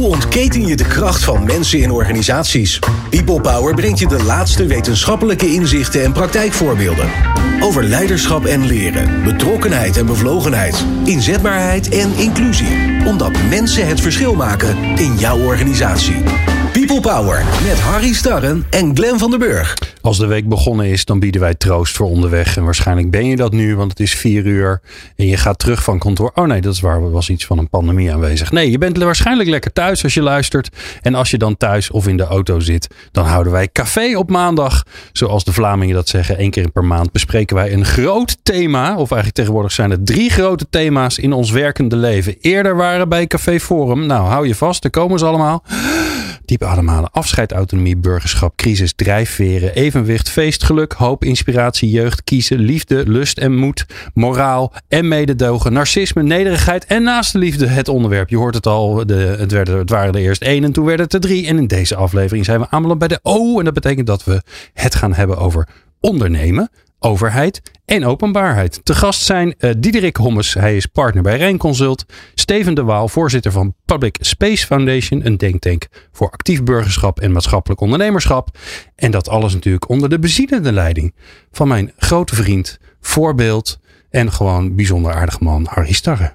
Hoe ontketen je de kracht van mensen in organisaties? People Power brengt je de laatste wetenschappelijke inzichten en praktijkvoorbeelden. Over leiderschap en leren, betrokkenheid en bevlogenheid, inzetbaarheid en inclusie. Omdat mensen het verschil maken in jouw organisatie. People Power met Harry Starren en Glenn van der Burg. Als de week begonnen is, dan bieden wij troost voor onderweg. En waarschijnlijk ben je dat nu, want het is vier uur. En je gaat terug van kantoor. Oh nee, dat is waar. Er was iets van een pandemie aanwezig. Nee, je bent waarschijnlijk lekker thuis als je luistert. En als je dan thuis of in de auto zit, dan houden wij café op maandag. Zoals de Vlamingen dat zeggen, één keer per maand bespreken wij een groot thema. Of eigenlijk tegenwoordig zijn er drie grote thema's in ons werkende leven. Eerder waren bij Café Forum. Nou, hou je vast, daar komen ze allemaal. Diep ademhalen, afscheid, autonomie, burgerschap, crisis, drijfveren, evenwicht, feest, geluk, hoop, inspiratie, jeugd, kiezen, liefde, lust en moed, moraal en mededogen, narcisme, nederigheid en naast de liefde het onderwerp. Je hoort het al, de, het, werden, het waren er eerst één en toen werden het er drie. En in deze aflevering zijn we aanbeland bij de O. En dat betekent dat we het gaan hebben over ondernemen, overheid en openbaarheid. Te gast zijn uh, Diederik Hommes, hij is partner bij Rijnconsult. Steven de Waal, voorzitter van Public Space Foundation, een denktank voor actief burgerschap en maatschappelijk ondernemerschap. En dat alles natuurlijk onder de bezielende leiding van mijn grote vriend, voorbeeld en gewoon bijzonder aardig man Harry Starre.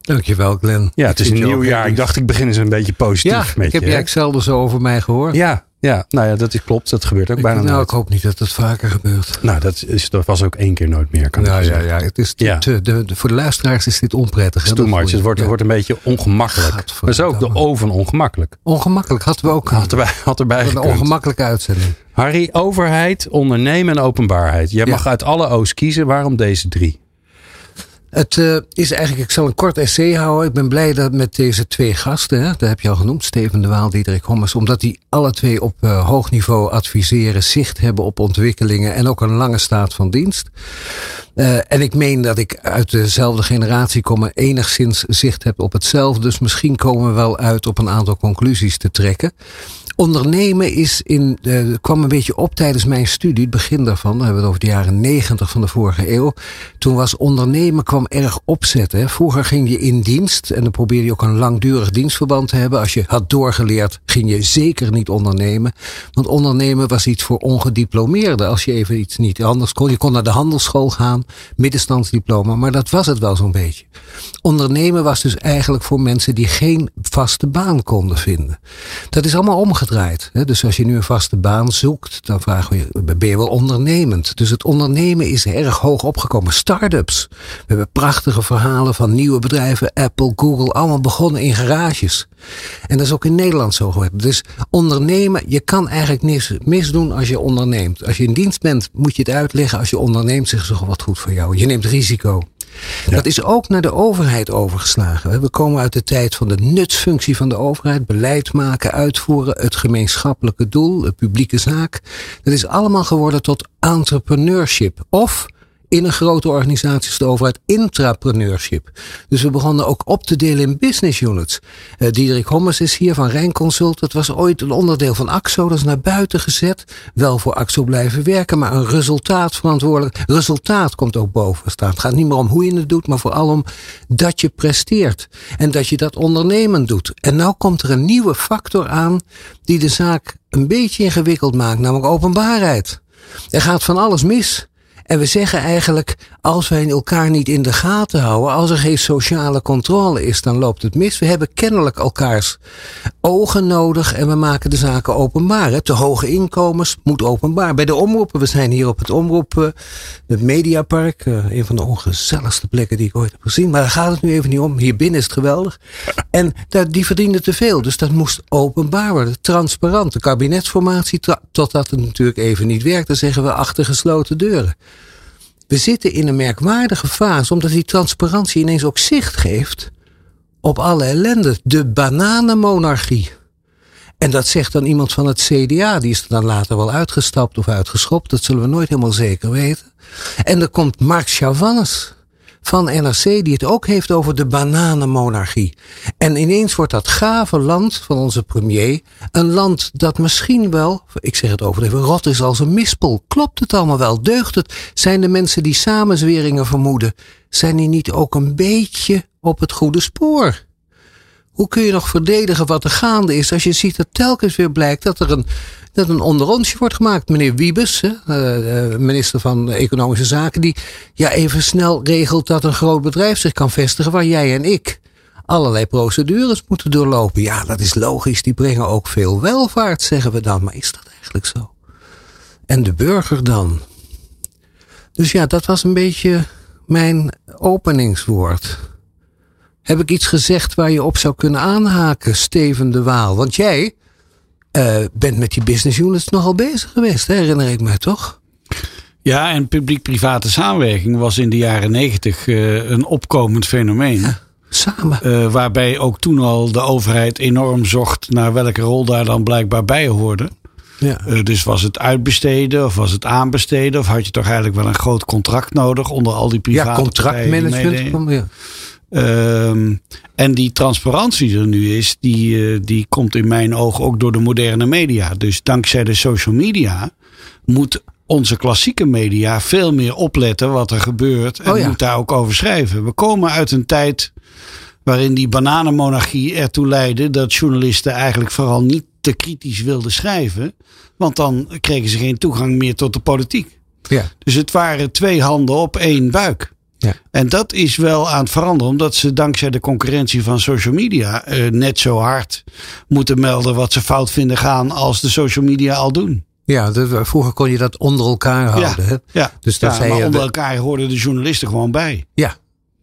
Dankjewel, Glenn. Ja, het is een nieuw jaar. Ik dacht, ik begin eens een beetje positief ja, met ik heb je. jij zelden zo over mij gehoord. Ja, ja, nou ja, dat is, klopt. Dat gebeurt ook ik, bijna nou, nooit. ik hoop niet dat het vaker gebeurt. Nou, dat, is, dat was ook één keer nooit meer. Kan Nou ja, ja, het is Ja. te- de, de- voor de luisteraars is dit onprettig. Het is too dat much. Het wordt, het Ja. wordt een beetje ongemakkelijk. Dat is ook de oven ongemakkelijk. Ongemakkelijk hadden we ook Had erbij, had erbij een ongemakkelijke uitzending. Harry, overheid, ondernemen en openbaarheid. Jij Ja. mag uit alle O's kiezen. Waarom deze drie? Het eh, is eigenlijk, ik zal een kort essay houden. Ik ben blij dat met deze twee gasten, hè, dat heb je al genoemd, Steven de Waal, Diederik Hommers, omdat die alle twee op eh, hoog niveau adviseren, zicht hebben op ontwikkelingen en ook een lange staat van dienst. Eh, en ik meen dat ik uit dezelfde generatie kom en enigszins zicht heb op hetzelfde. Dus misschien komen we wel uit op een aantal conclusies te trekken. Ondernemen is in, eh, kwam een beetje op tijdens mijn studie, het begin daarvan. Dan hebben we het over de jaren negentig van de vorige eeuw. Toen was ondernemen kwam erg opzetten. Vroeger ging je in dienst en dan probeerde je ook een langdurig dienstverband te hebben. Als je had doorgeleerd, ging je zeker niet ondernemen. Want ondernemen was iets voor ongediplomeerden. Als je even iets niet anders kon. Je kon naar de handelsschool gaan, middenstandsdiploma, maar dat was het wel zo'n beetje. Ondernemen was dus eigenlijk voor mensen die geen vaste baan konden vinden. Dat is allemaal Dus als je nu een vaste baan zoekt, dan vragen we, ben je wel ondernemend? Dus het ondernemen is erg hoog opgekomen. Start-ups. We hebben prachtige verhalen van nieuwe bedrijven, Apple, Google, allemaal begonnen in garages. En dat is ook in Nederland zo geweest. Dus ondernemen, je kan eigenlijk niks misdoen als je onderneemt. Als je in dienst bent, moet je het uitleggen. Als je onderneemt, zeggen ze wat goed voor jou. Je neemt risico. Dat is ook naar de overheid overgeslagen. We komen uit de tijd van de nutsfunctie van de overheid. Beleid maken, uitvoeren, het gemeenschappelijke doel, de publieke zaak. Dat is allemaal geworden tot entrepreneurship. Of in een grote organisatie als de overheid intrapreneurship. Dus we begonnen ook op te delen in business units. Eh Diederik Hommers is hier van Rijnconsult. Dat was ooit een onderdeel van AXO. Dat is naar buiten gezet. Wel voor AXO blijven werken, maar een resultaat verantwoordelijk. Resultaat komt ook boven staan. Het gaat niet meer om hoe je het doet, maar vooral om dat je presteert. En dat je dat ondernemend doet. En nou komt er een nieuwe factor aan die de zaak een beetje ingewikkeld maakt, namelijk openbaarheid. Er gaat van alles mis. En we zeggen eigenlijk, als wij elkaar niet in de gaten houden, als er geen sociale controle is, dan loopt het mis. We hebben kennelijk elkaars ogen nodig en we maken de zaken openbaar. Te hoge inkomens moet openbaar. Bij de omroepen, we zijn hier op het omroep, eh, het Mediapark, eh, een van de ongezelligste plekken die ik ooit heb gezien. Maar daar gaat het nu even niet om. Hier binnen is het geweldig. En die verdienen te veel, dus dat moest openbaar worden. Transparant. De kabinetsformatie, totdat het natuurlijk even niet werkt, dan zeggen we achter gesloten deuren. We zitten in een merkwaardige fase, omdat die transparantie ineens ook zicht geeft op alle ellende. De bananenmonarchie. En dat zegt dan iemand van het CDA, die is er dan later wel uitgestapt of uitgeschopt, dat zullen we nooit helemaal zeker weten. En er komt Mark Chavannes van NRC, die het ook heeft over de bananenmonarchie. En ineens wordt dat gave land van onze premier een land dat misschien wel, ik zeg het overdreven, rot is als een mispel. Klopt het allemaal wel? Deugt het? Zijn de mensen die samenzweringen vermoeden, zijn die niet ook een beetje op het goede spoor? Hoe kun je nog verdedigen wat er gaande is als je ziet dat telkens weer blijkt dat er een, dat een onderonsje wordt gemaakt? Meneer Wiebes, uh, minister van Economische Zaken, die ja, even snel regelt dat een groot bedrijf zich kan vestigen waar jij en ik allerlei procedures moeten doorlopen. Ja, dat is logisch. Die brengen ook veel welvaart, zeggen we dan. Maar is dat eigenlijk zo? En de burger dan? Dus ja, dat was een beetje mijn openingswoord. Heb ik iets gezegd waar je op zou kunnen aanhaken, Steven de Waal? Want jij uh, bent met die business units nogal bezig geweest, herinner ik me toch? Ja, en publiek-private samenwerking was in de jaren negentig uh, een opkomend fenomeen. Ja, samen. Uh, waarbij ook toen al de overheid enorm zocht naar welke rol daar dan blijkbaar bij hoorde. Ja. Uh, dus was het uitbesteden of was het aanbesteden? Of had je toch eigenlijk wel een groot contract nodig onder al die private Ja, contractmanagement. Ja. Um, en die transparantie er nu is, die, uh, die komt in mijn ogen ook door de moderne media. Dus dankzij de social media moet onze klassieke media veel meer opletten wat er gebeurt. En oh ja. moet daar ook over schrijven. We komen uit een tijd waarin die bananenmonarchie ertoe leidde dat journalisten eigenlijk vooral niet te kritisch wilden schrijven. Want dan kregen ze geen toegang meer tot de politiek. Ja. Dus het waren twee handen op één buik. Ja. En dat is wel aan het veranderen, omdat ze dankzij de concurrentie van social media eh, net zo hard moeten melden wat ze fout vinden gaan als de social media al doen. Ja, vroeger kon je dat onder elkaar houden. Ja, ja. Dus ja, maar onder elkaar hoorden de journalisten gewoon bij. Ja,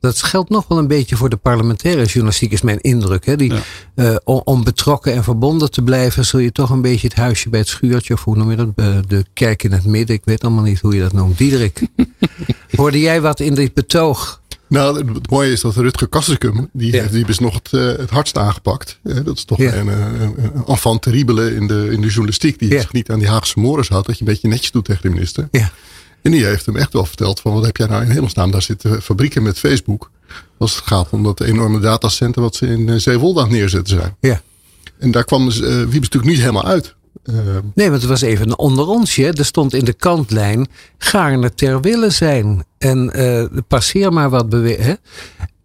dat geldt nog wel een beetje voor de parlementaire journalistiek, is mijn indruk. Hè? Die, uh, om betrokken en verbonden te blijven, zul je toch een beetje het huisje bij het schuurtje, of hoe noem je dat? Uh, de kerk in het midden, ik weet allemaal niet hoe je dat noemt. Diederik, hoorde jij wat in dit betoog? Nou, het mooie is dat Rutger Kastrikum, die ja. heeft die is nog het, uh, het hardst aangepakt. dat is toch ja. een, een, een enfant terrible in de, in de journalistiek, die ja. zich niet aan die Haagse mores houdt, dat je een beetje netjes doet tegen de minister. Ja. En die heeft hem echt wel verteld van wat heb jij nou in hemelsnaam. Daar zitten fabrieken met Facebook. Als het gaat om dat enorme datacenter wat ze in Zeewolde aan het neerzetten zijn. Ja. En daar kwam uh, Wiebes natuurlijk niet helemaal uit. Uh, nee, want het was even onder onsje. Er stond in de kantlijn gaarne ter willen zijn. En uh, passeer maar wat bewegen.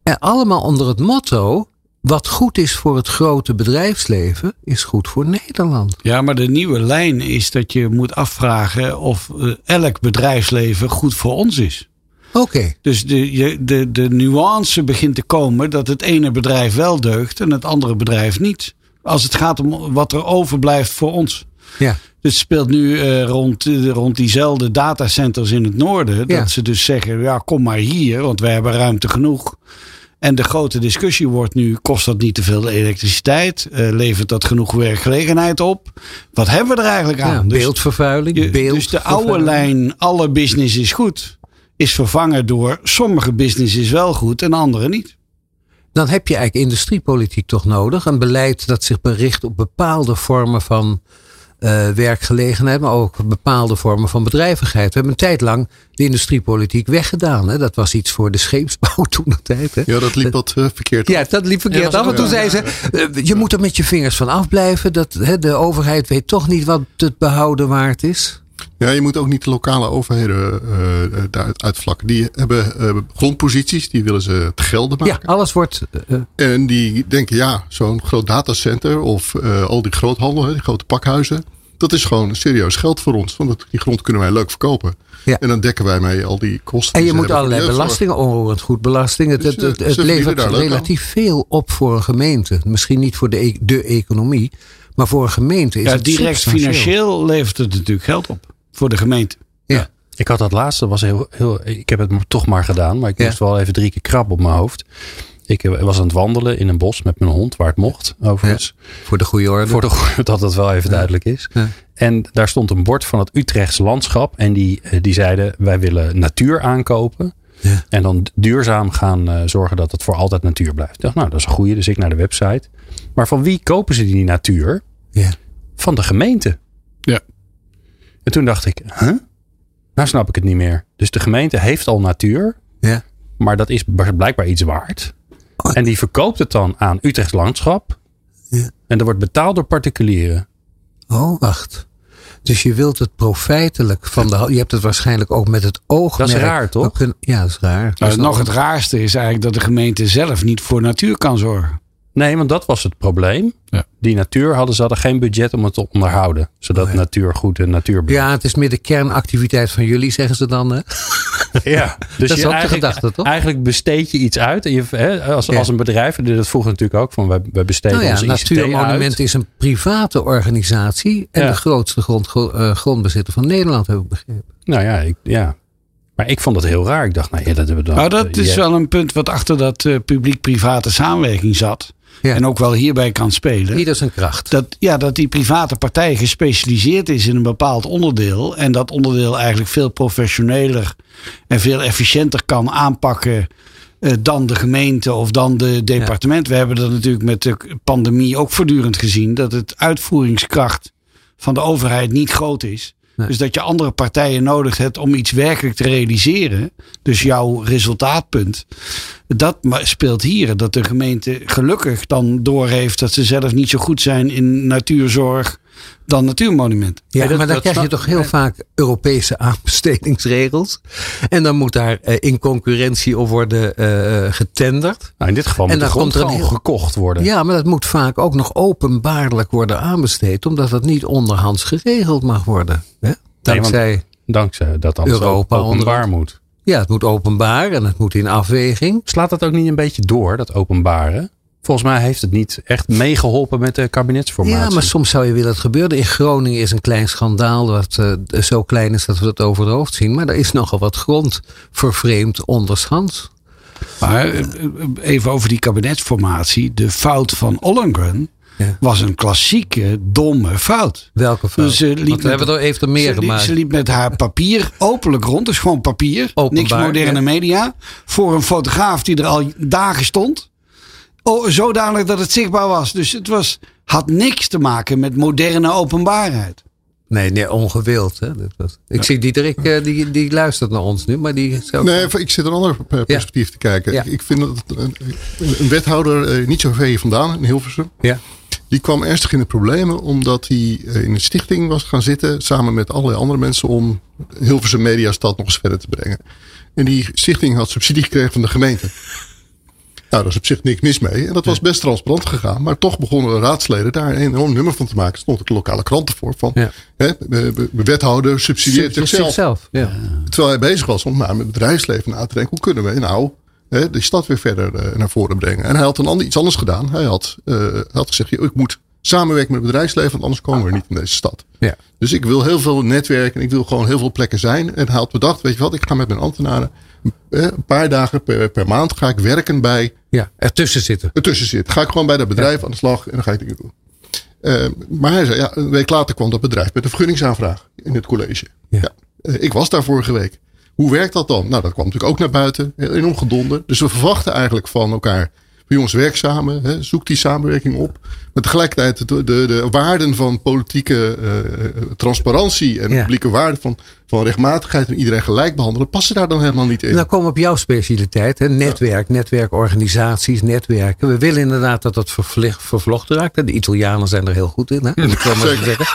En allemaal onder het motto wat goed is voor het grote bedrijfsleven, is goed voor Nederland. Ja, maar de nieuwe lijn is dat je moet afvragen of uh, elk bedrijfsleven goed voor ons is. Oké. Okay. Dus de, de, de nuance begint te komen dat het ene bedrijf wel deugt en het andere bedrijf niet. Als het gaat om wat er overblijft voor ons. Ja. Dus het speelt nu uh, rond, rond diezelfde datacenters in het noorden. Ja. Dat ze dus zeggen, ja kom maar hier, want wij hebben ruimte genoeg. En de grote discussie wordt nu: kost dat niet te veel elektriciteit? Uh, levert dat genoeg werkgelegenheid op? Wat hebben we er eigenlijk aan? Ja, beeldvervuiling. Dus, beeld dus de oude lijn: alle business is goed, is vervangen door sommige business is wel goed en andere niet. Dan heb je eigenlijk industriepolitiek toch nodig. Een beleid dat zich bericht op bepaalde vormen van uh, werkgelegenheid, maar ook bepaalde vormen van bedrijvigheid. We hebben een tijd lang de industriepolitiek weggedaan. Hè. Dat was iets voor de scheepsbouw toen de tijd. Hè. Ja, dat liep wat uh, verkeerd. Ja, dat liep verkeerd af. En toen zei ze, uh, je moet er met je vingers van afblijven. Dat, hè, de overheid weet toch niet wat het behouden waard is. Ja, je moet ook niet de lokale overheden uh, daar uitvlakken. Die hebben uh, grondposities, die willen ze te gelden maken. Ja, alles wordt. Uh, en die denken, ja, zo'n groot datacenter of al die groothandel, die grote pakhuizen. Dat is gewoon serieus geld voor ons. Want die grond kunnen wij leuk verkopen. Ja. En dan dekken wij mee al die kosten. En je moet allerlei belastingen, onroerend goed belasting. Het, dus, het, het, het levert relatief veel op voor een gemeente. Misschien niet voor de, e- de economie, maar voor een gemeente is ja, het direct financieel levert het natuurlijk geld op voor de gemeente. Ja. Ik had dat laatste, was heel, heel, ik heb het toch maar gedaan, maar ik moest wel even drie keer krab op mijn hoofd. Ik eh, was aan het wandelen in een bos met mijn hond, waar het mocht, overigens. Ja, voor de goede orde. Voor de, dat het wel even duidelijk is. Ja. En daar stond een bord van het Utrechts landschap. En die, eh, die zeiden, wij willen natuur aankopen. Ja. En dan duurzaam gaan uh, zorgen dat het voor altijd natuur blijft. Ik dacht, nou, dat is een goede. Dus ik naar de website. Maar van wie kopen ze die natuur? Ja. Van de gemeente. Ja. En toen dacht ik, huh? Nou snap ik het niet meer. Dus de gemeente heeft al natuur. Ja. Maar dat is blijkbaar iets waard. Oh. En die verkoopt het dan aan Utrechts Landschap. Ja. En dat wordt betaald door particulieren. Oh, wacht. Dus je wilt het profijtelijk van de. Je hebt het waarschijnlijk ook met het oog. Dat is raar, toch? ja, dat is raar. Nou, nog het raarste is eigenlijk dat de gemeente zelf niet voor natuur kan zorgen. Nee, want dat was het probleem. Ja. Die natuur hadden ze hadden geen budget om het te onderhouden. Zodat Oh ja. natuur goed en natuur blijft. Ja, het is meer de kernactiviteit van jullie, zeggen ze dan. Hè? Ja, dus Dat is ook de eigenlijk, gedachte, toch? Eigenlijk besteed je iets uit. En je, hè, als, Ja. als een bedrijf, en dat vroeger natuurlijk ook, van wij, wij besteden Nou ja, Natuurmonument uit. is een private organisatie. En Ja. de grootste grond, eh, grondbezitter van Nederland, heb ik begrepen. Nou ja, ik, ja. Maar ik vond het heel raar. Ik dacht, nou ja, dat hebben we dan. Nou, dat is wel een punt wat achter dat eh, publiek-private samenwerking zat. Ja. En ook wel hierbij kan spelen. Ieder zijn kracht. Dat, ja, dat die private partij gespecialiseerd is in een bepaald onderdeel. En dat onderdeel eigenlijk veel professioneler en veel efficiënter kan aanpakken. eh, dan de gemeente of dan de departement. We hebben dat natuurlijk met de pandemie ook voortdurend gezien. Dat het uitvoeringskracht van de overheid niet groot is. Dus dat je andere partijen nodig hebt om iets werkelijk te realiseren. Dus jouw resultaatpunt. Dat speelt hier. Dat de gemeente gelukkig dan doorheeft dat ze zelf niet zo goed zijn in natuurzorg dan natuurmonumenten. Ja, dat- maar dan krijg je toch heel vaak Europese aanbestedingsregels. En dan moet daar eh, in concurrentie op worden eh, getenderd. nou, in dit geval En moet de dan komt er een gewoon heel- gekocht worden. Ja, maar dat moet vaak ook nog openbaarlijk worden aanbesteed. Omdat dat niet onderhands geregeld mag worden. Hè? Dankzij, Dankzij dat Europa openbaar onder- moet. ja, het moet openbaar en het moet in afweging. Slaat dat ook niet een beetje door, dat openbare? Volgens mij heeft het niet echt meegeholpen met de kabinetsformatie. Ja, maar soms zou je willen dat het gebeurde. In Groningen is een klein schandaal wat eh, zo klein is dat we het over het hoofd zien. Maar er is nogal wat grond vervreemd ondershands. Maar eh, eh, even over die kabinetsformatie. De fout van Ollongren Ja. was een klassieke domme fout. Welke fout? Dus ze liep Want we met- hebben er even meer Ze liep, gemaakt. ze liep met haar papier openlijk rond. Dus gewoon papier. Openbaar, niks moderne ja. media. Voor een fotograaf die er al dagen stond. Oh, zodanig dat het zichtbaar was. Dus het was, had niks te maken met moderne openbaarheid. Nee, nee, ongewild. Hè? Dat was... Ik zie Diederik, eh, die, die luistert naar ons nu, maar die. Nee, ik zit een ander eh, perspectief te kijken. Ja. Ik- vind dat een, een wethouder eh, niet zo ver hier vandaan, in Hilversum. Ja. Die kwam ernstig in de problemen omdat hij eh, in een stichting was gaan zitten. Samen met allerlei andere mensen om Hilversum Mediastad nog eens verder te brengen. En die stichting had subsidie gekregen van de gemeente. Nou, daar is op zich niks mis mee. En dat was best transparant gegaan. Maar toch begonnen de raadsleden daar een enorm nummer van te maken. Stond ook de lokale kranten voor. Van, Ja. hè, de- de wethouder subsidieert zichzelf. zichzelf. Ja. Terwijl hij bezig was om met het bedrijfsleven na te denken. Hoe kunnen we nou hè, de stad weer verder eh, naar voren brengen. En hij had een ander, iets anders gedaan. Hij had, hij had gezegd, ik moet samenwerken met het bedrijfsleven. Want anders komen we niet in deze stad. Ja. Dus ik wil heel veel netwerken. Ik wil gewoon heel veel plekken zijn. En hij had bedacht, weet je wat, ik ga met mijn ambtenaren. Een paar dagen per, per maand ga ik werken bij ja, ertussen zitten. ertussen zit. Ga ik gewoon bij dat bedrijf aan de slag en dan ga ik dingen doen. Eh, maar hij zei, ja, een week later kwam dat bedrijf met een vergunningsaanvraag in het college. Ja. Ja. Eh, ik was daar vorige week. Hoe werkt dat dan? Nou, dat kwam natuurlijk ook naar buiten. Heel Enorm gedonder. Dus we verwachten eigenlijk van elkaar. Jongens, werk samen. Hè, zoek die samenwerking op. Maar tegelijkertijd de, de, de waarden van politieke eh, transparantie. En Ja. publieke waarden van, van rechtmatigheid en iedereen gelijk behandelen. Passen daar dan helemaal niet in. Nou komen we op jouw specialiteit. Hè? Netwerk, netwerkorganisaties, netwerken. We willen inderdaad dat dat vervlochten raakt. De Italianen zijn er heel goed in. Hè? Dat kan maar zeggen.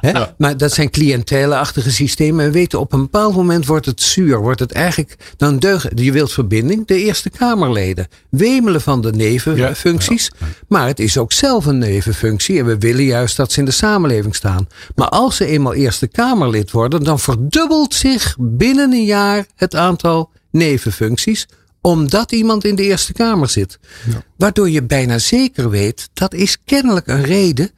Hè? Maar dat zijn cliëntelenachtige systemen. En we weten op een bepaald moment wordt het zuur. Wordt het eigenlijk, dan deugen, je wilt verbinding. De Eerste Kamerleden wemelen van de nevenfuncties. Maar het is ook zelf een nevenfunctie. En we willen juist dat ze in de samenleving staan. Maar als ze eenmaal Eerste Kamerlid worden, dan verdubbelt zich binnen een jaar het aantal nevenfuncties omdat iemand in de Eerste Kamer zit. Waardoor je bijna zeker weet, dat is kennelijk een reden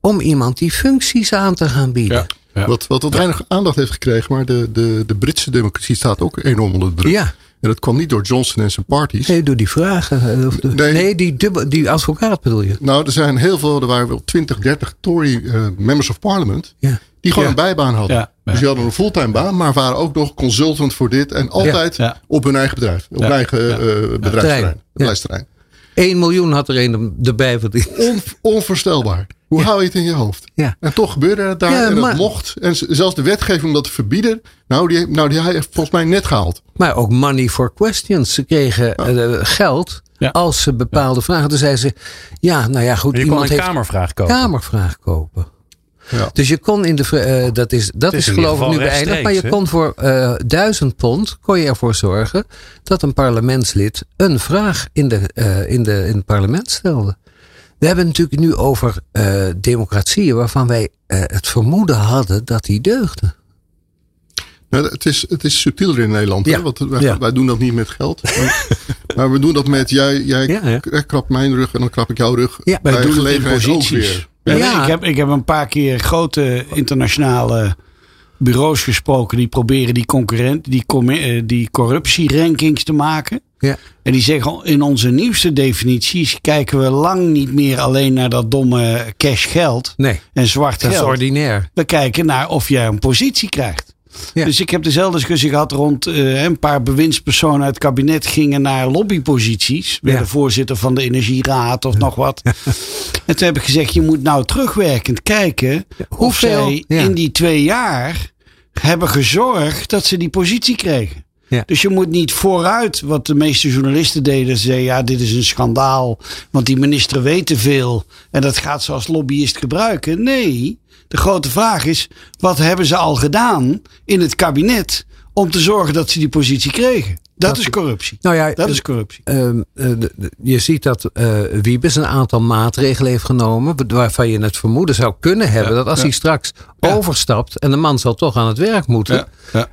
om iemand die functies aan te gaan bieden. Wat, wat wat weinig aandacht heeft gekregen. Maar de, de, de Britse democratie staat ook enorm onder druk. Ja. En dat kwam niet door Johnson en zijn parties. Nee, doe die vragen. eh, of de- Nee. nee, die, dubbel, die advocaat bedoel je. Nou, er zijn heel veel, er waren wel 20, 30 Tory eh, members of parliament. Ja. Die gewoon Ja. een bijbaan hadden. Ja. Dus die hadden een fulltime baan, maar waren ook nog consultant voor dit. En altijd Ja. op hun eigen bedrijf. Op Ja. hun eigen eh, bedrijfsterrein. Terrein. bedrijfsterrein. 1 miljoen had er een erbij verdiend. On, onvoorstelbaar. Hoe hou je het in je hoofd? Ja. En toch gebeurde het daar Ja, en dat maar- mocht. En zelfs de wetgeving om dat te verbieden. Nou, die, nou, die hij heeft volgens mij net gehaald. Maar ook money for questions. Ze kregen eh, geld Ja. als ze bepaalde vragen. Toen zeiden ze, ja, nou ja, goed. Je kon iemand een heeft kamervraag kopen. kamervraag kopen. Ja. Dus je kon in de, eh, dat is, dat is geloof ik nu beëindigd, maar je kon voor eh duizend pond, kon je ervoor zorgen dat een parlementslid een vraag in, de, eh, in, de, in het parlement stelde. We hebben het natuurlijk nu over uh, democratieën waarvan wij uh, het vermoeden hadden dat die deugden. Nou, het, is, het is subtieler in Nederland. Ja. Hè? Want wij, ja. wij, doen dat niet met geld. Maar, maar, we doen dat met jij, jij ja, krapt mijn rug en dan krap ik jouw rug. Ja, bij gelegenheid ook weer. Ja. Ik, heb, ik heb een paar keer grote internationale bureaus gesproken die proberen die concurrent, die, eh, die corruptierankings te maken. Ja. En die zeggen in onze nieuwste definities kijken we lang niet meer alleen naar dat domme cash geld nee, en zwart dat geld. is ordinair. We kijken naar of jij een positie krijgt. Ja. Dus ik heb dezelfde discussie gehad rond uh, een paar bewindspersonen uit het kabinet gingen naar lobbyposities. Werden ja. voorzitter van de Energieraad of nog wat. en toen heb ik gezegd, je moet nou terugwerkend kijken of zij in die twee jaar hebben gezorgd dat ze die positie kregen. Ja. Dus je moet niet vooruit, wat de meeste journalisten deden, zeggen: ja, dit is een schandaal, want die minister weet te veel en dat gaat ze als lobbyist gebruiken. Nee, de grote vraag is: wat hebben ze al gedaan in het kabinet om te zorgen dat ze die positie kregen? Dat, is corruptie. Nou ja, dat is corruptie. Uh, uh, je ziet dat uh, Wiebes een aantal maatregelen heeft genomen. waarvan je het vermoeden zou kunnen hebben. dat als hij straks overstapt. en de man zal toch aan het werk moeten.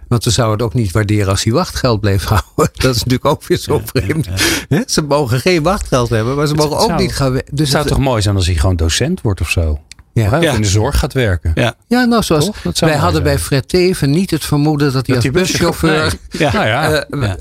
Want we zouden het ook niet waarderen als hij wachtgeld bleef houden. dat is natuurlijk ook weer zo vreemd. Ze mogen geen wachtgeld hebben. maar ze mogen ook niet gaan. Dus het zou toch mooi zijn als hij gewoon docent wordt of zo? Ja. Of in de zorg gaat werken. Ja, ja nou zoals wij hadden bij Fred Teven niet het vermoeden dat hij als buschauffeur. Ja. Nou ja. Uh,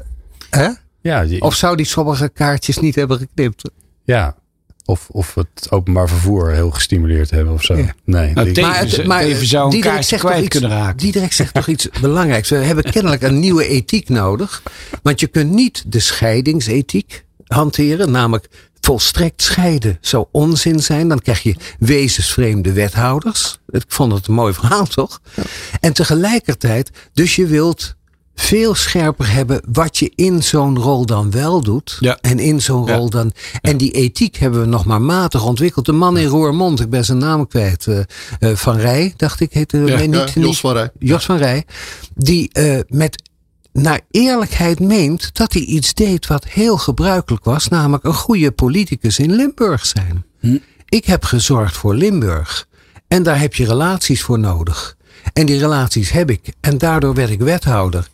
Hè? Ja, Of zou die sommige kaartjes niet hebben geknipt? Ja, of, of het openbaar vervoer heel gestimuleerd hebben of zo. Nee. Nou, Teven, maar het, maar even zou een kaartje kwijt iets, kunnen raken. Diederik zegt toch iets belangrijks. We hebben kennelijk een nieuwe ethiek nodig. Want je kunt niet de scheidingsethiek hanteren. Namelijk volstrekt scheiden zou onzin zijn. Dan krijg je wezensvreemde wethouders. Ik vond het een mooi verhaal, toch? Ja. En tegelijkertijd, dus je wilt veel scherper hebben wat je in zo'n rol dan wel doet. Ja. En in zo'n rol dan. En die ethiek hebben we nog maar matig ontwikkeld. De man in Roermond, ik ben zijn naam kwijt. Uh, uh, van Rij, dacht ik, heette niet, Jos van Rij. Jos van Rij. Die uh, met naar eerlijkheid meent dat hij iets deed wat heel gebruikelijk was. Namelijk een goede politicus in Limburg zijn. Hm. Ik heb gezorgd voor Limburg. En daar heb je relaties voor nodig. En die relaties heb ik. En daardoor werd ik wethouder.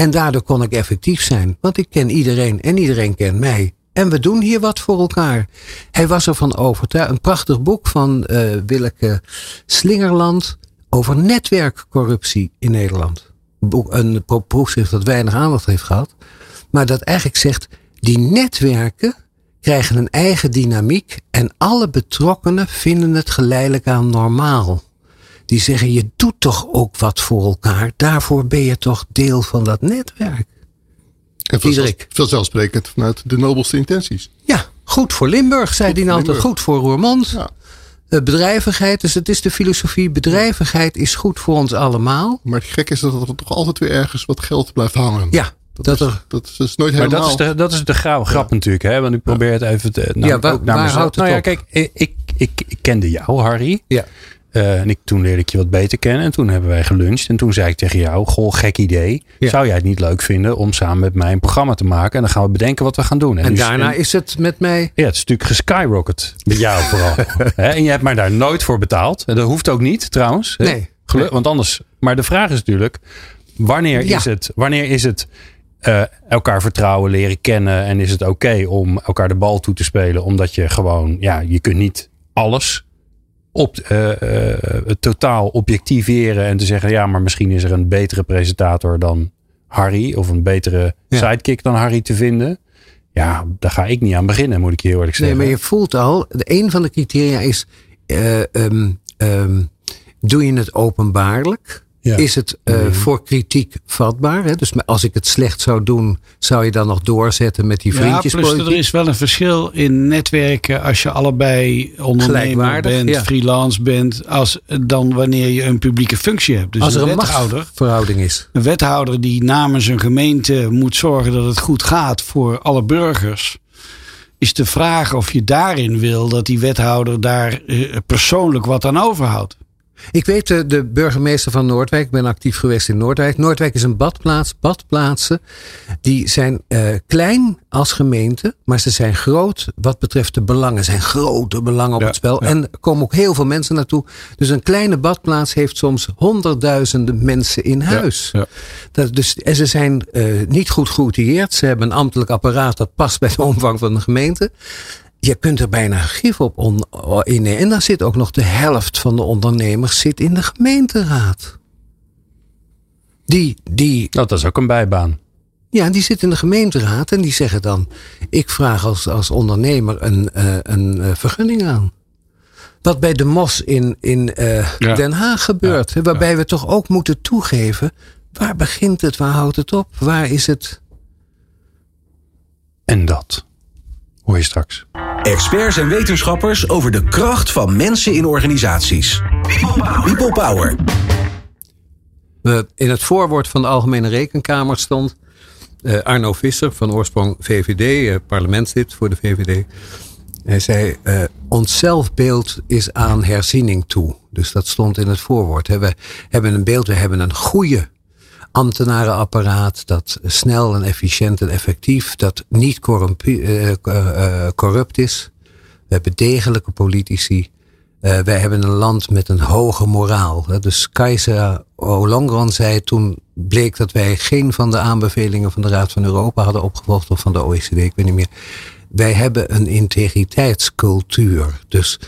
En daardoor kon ik effectief zijn, want ik ken iedereen en iedereen kent mij. En we doen hier wat voor elkaar. Hij was ervan overtuigd. Een prachtig boek van uh, Willeke Slingerland over netwerkcorruptie in Nederland. Een proefschrift dat weinig aandacht heeft gehad. Maar dat eigenlijk zegt, die netwerken krijgen een eigen dynamiek en alle betrokkenen vinden het geleidelijk aan normaal die zeggen: je doet toch ook wat voor elkaar. Daarvoor ben je toch deel van dat netwerk. En vanzelfsprekend vanuit de nobelste intenties. Ja, goed voor Limburg, zei hij altijd. Goed voor Roermond. Ja. Uh, bedrijvigheid, dus het is de filosofie. Bedrijvigheid is goed voor ons allemaal. Maar het gek is dat er toch altijd weer ergens wat geld blijft hangen. Ja, dat, dat, is, er, dat is nooit helemaal... Maar dat is de, dat is de grap, grap natuurlijk. Hè? Want ik probeer het even te... Nou, ja, waar, ook naar waar houdt het nou ja, kijk, ik, ik, ik, kende jou, Harry. Ja. Uh, en ik, toen leerde ik je wat beter kennen. En toen hebben wij geluncht. En toen zei ik tegen jou: Goh, gek idee. Zou jij het niet leuk vinden om samen met mij een programma te maken? En dan gaan we bedenken wat we gaan doen. En, en daarna is het met mij. Ja, het is natuurlijk geskyrocket. Met jou vooral. en je hebt mij daar nooit voor betaald. En dat hoeft ook niet trouwens. Nee. Want anders. Maar de vraag is natuurlijk: wanneer is het? Wanneer is het uh, elkaar vertrouwen, leren kennen. En is het oké om elkaar de bal toe te spelen? Omdat je gewoon, ja, je kunt niet alles op, uh, uh, totaal objectiveren en te zeggen: ja, maar misschien is er een betere presentator dan Harry, of een betere ja. sidekick dan Harry te vinden. Ja, daar ga ik niet aan beginnen, moet ik je heel eerlijk zeggen. Nee, maar je voelt al, een van de criteria is: uh, um, um, doe je het openbaarlijk? Ja. Is het uh, voor kritiek vatbaar? Hè? Dus als ik het slecht zou doen, zou je dan nog doorzetten met die vriendjespolitiek? Ja, plus er is wel een verschil in netwerken als je allebei ondernemer bent, ja. freelance bent, als dan wanneer je een publieke functie hebt. Dus als er een, een wethouder, verhouding is. Een wethouder die namens een gemeente moet zorgen dat het goed gaat voor alle burgers is de vraag of je daarin wil dat die wethouder daar uh, persoonlijk wat aan overhoudt. Ik weet de, de burgemeester van Noordwijk. Ik ben actief geweest in Noordwijk. Noordwijk is een badplaats. Badplaatsen die zijn uh, klein als gemeente, maar ze zijn groot wat betreft de belangen. zijn grote belangen op het spel. En er komen ook heel veel mensen naartoe. Dus een kleine badplaats heeft soms honderdduizenden mensen in huis. Ja, dat, dus, en ze zijn uh, niet goed geoutilleerd. Ze hebben een ambtelijk apparaat dat past bij de omvang van de gemeente je kunt er bijna gif op on, in. En dan zit ook nog de helft van de ondernemers zit in de gemeenteraad. Die, die, oh, dat is ook een bijbaan. Ja, die zit in de gemeenteraad en die zeggen dan: Ik vraag als, als ondernemer een, uh, een uh, vergunning aan. Wat bij de MOS in, in uh, ja. Den Haag gebeurt. Ja. Waarbij ja. we toch ook moeten toegeven: waar begint het, waar houdt het op, waar is het. En dat hoor je straks. Experts en wetenschappers over de kracht van mensen in organisaties. People Power. In het voorwoord van de Algemene Rekenkamer stond uh, Arno Visser van oorsprong VVD, uh, eh, parlementslid voor de VVD. Hij zei: uh, Ons zelfbeeld is aan herziening toe. Dus dat stond in het voorwoord. We hebben een beeld, we hebben een goede ambtenarenapparaat dat snel en efficiënt en effectief, dat niet uh, uh, corrupt is. We hebben degelijke politici. Wij hebben een land met een hoge moraal. Dus Keizer Olongran zei toen bleek dat wij geen van de aanbevelingen van de Raad van Europa hadden opgevolgd of van de OECD, ik weet niet meer. Wij hebben een integriteitscultuur. Dus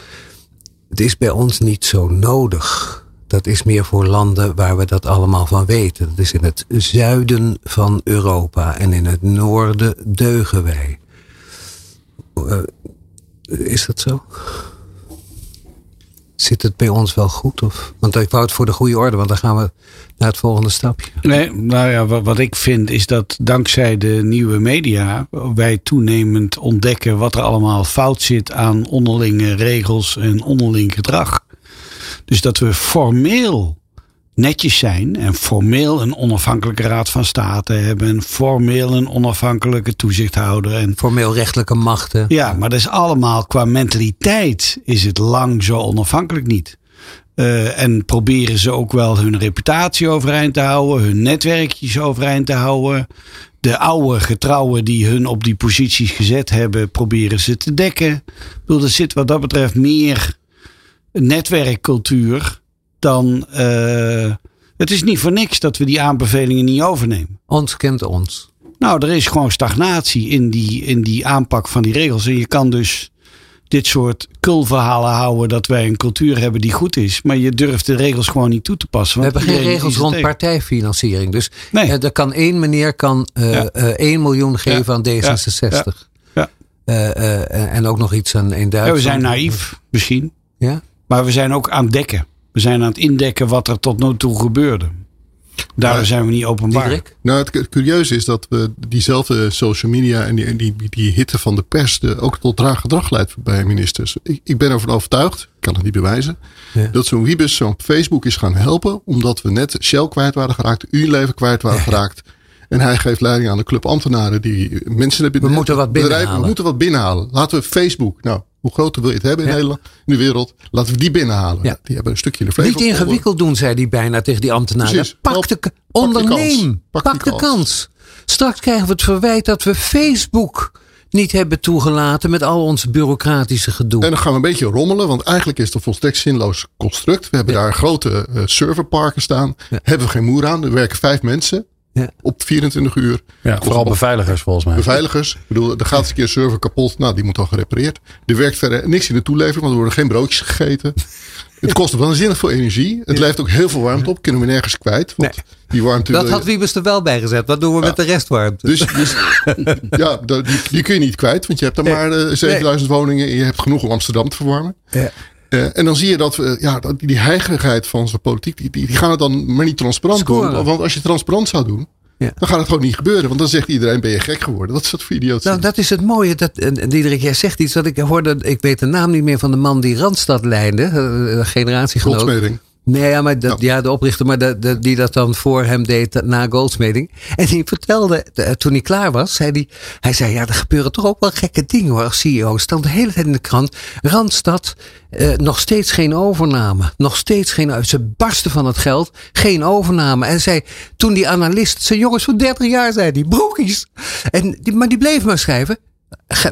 het is bij ons niet zo nodig dat is meer voor landen waar we dat allemaal van weten. Dat is in het zuiden van Europa en in het noorden deugen wij. Uh, is dat zo? Zit het bij ons wel goed? Of? Want ik wou het voor de goede orde, want dan gaan we naar het volgende stapje. Nee, nou ja, wat ik vind is dat dankzij de nieuwe media wij toenemend ontdekken wat er allemaal fout zit aan onderlinge regels en onderling gedrag. Dus dat we formeel netjes zijn en formeel een onafhankelijke raad van state hebben en formeel een onafhankelijke toezichthouder en formeel rechtelijke machten. Ja, maar dat is allemaal qua mentaliteit is het lang zo onafhankelijk niet. Uh, en proberen ze ook wel hun reputatie overeind te houden, hun netwerkjes overeind te houden. De oude getrouwen die hun op die posities gezet hebben, proberen ze te dekken. Ik bedoel, er zit wat dat betreft meer netwerkcultuur, dan. Uh, het is niet voor niks dat we die aanbevelingen niet overnemen. Ons kent ons. Nou, er is gewoon stagnatie in die, in die aanpak van die regels. En je kan dus dit soort kulverhalen houden dat wij een cultuur hebben die goed is. Maar je durft de regels gewoon niet toe te passen. We hebben geen regels rond partijfinanciering. Dus nee. uh, er kan één meneer kan, uh, ja. uh, 1 miljoen geven ja. aan D66. Ja. en ook nog iets aan in Duitsland. we zijn naïef misschien. Ja? Maar we zijn ook aan het dekken. We zijn aan het indekken wat er tot nu toe gebeurde. Daar maar, zijn we niet openbaar. Diederik? Nou, het, het curieuze is dat we diezelfde social media en die, die, die hitte van de pers de, ook tot traag gedrag leidt bij ministers. Ik, ik ben ervan overtuigd, ik kan het niet bewijzen, ja. dat zo'n Wiebes zo op Facebook is gaan helpen. Omdat we net Shell kwijt waren geraakt, Unilever kwijt waren ja, geraakt. En hij geeft leiding aan de club ambtenaren die mensen hebben. We moeten wat binnenhalen. We moeten wat binnenhalen. Laten we Facebook. Nou, hoe groter wil je het hebben in ja. Nederland, in de wereld? Laten we die binnenhalen. Ja. Die hebben een stukje de Niet ingewikkeld doen, zei hij bijna tegen die ambtenaren. Precies. Pak de, onderneem. Pak, pak de kans. kans. Straks krijgen we het verwijt dat we Facebook niet hebben toegelaten met al ons bureaucratische gedoe. En dan gaan we een beetje rommelen, want eigenlijk is het een volstrekt zinloos construct. We hebben ja. daar grote uh, serverparken staan. Ja. Hebben we geen moer aan. Er werken vijf mensen. Ja. Op 24 uur. Ja, vooral beveiligers volgens mij. Beveiligers. Ik bedoel, er gaat eens een keer een server kapot. Nou, die moet dan gerepareerd. Er werkt verder niks in de toelevering, want er worden geen broodjes gegeten. Het kost waanzinnig veel energie. Het levert ook heel veel warmte op. Kunnen we nergens kwijt. Want nee. die warmte, dat had Wiebes er wel bij gezet. Wat doen we ja. met de restwarmte? Dus, dus ja, die, die, kun je niet kwijt. Want je hebt er nee. maar uh, 7000 nee. woningen. En je hebt genoeg om Amsterdam te verwarmen. Ja. Uh, en dan zie je dat we, ja, die, heigerigheid van onze politiek, die, die, die, gaan het dan maar niet transparant Scoren. doen. Want als je transparant zou doen, ja. Dan gaat het gewoon niet gebeuren. Want dan zegt iedereen, ben je gek geworden. Wat is dat voor idioot? Nou, dat is het mooie. Dat, en Diederik, jij zegt iets dat ik hoorde. Ik weet de naam niet meer van de man die Randstad leidde. De generatiegenoot. Godsmeding. Nee, ja, maar dat, ja, de oprichter, maar de, de, die dat dan voor hem deed na Goldsmeding. En die vertelde, toen hij klaar was, zei hij, hij zei, ja, er gebeuren toch ook wel gekke dingen hoor, als CEO. Stond de hele tijd in de krant, Randstad, eh, nog steeds geen overname. Nog steeds geen, ze barsten van het geld, geen overname. En zei, toen die analist, zijn jongens van 30 jaar, zei die, broekies. En, die, maar die bleef maar schrijven,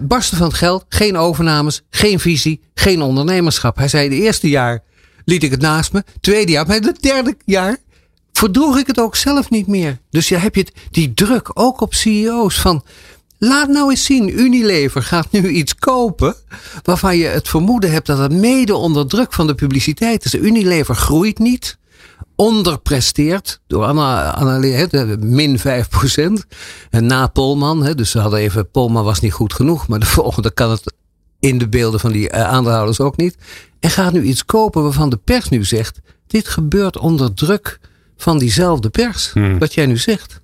barsten van het geld, geen overnames, geen visie, geen ondernemerschap. Hij zei, de eerste jaar liet ik het naast me. Tweede jaar, maar het derde jaar verdroeg ik het ook zelf niet meer. Dus je heb je die druk ook op CEO's van. Laat nou eens zien, Unilever gaat nu iets kopen waarvan je het vermoeden hebt dat het mede onder druk van de publiciteit is. Unilever groeit niet, onderpresteert door Anna, min 5%. En na Polman, dus ze hadden even, Polman was niet goed genoeg, maar de volgende kan het in de beelden van die eh, aandeelhouders ook niet. En gaat nu iets kopen waarvan de pers nu zegt: dit gebeurt onder druk van diezelfde pers. Hmm. Wat jij nu zegt.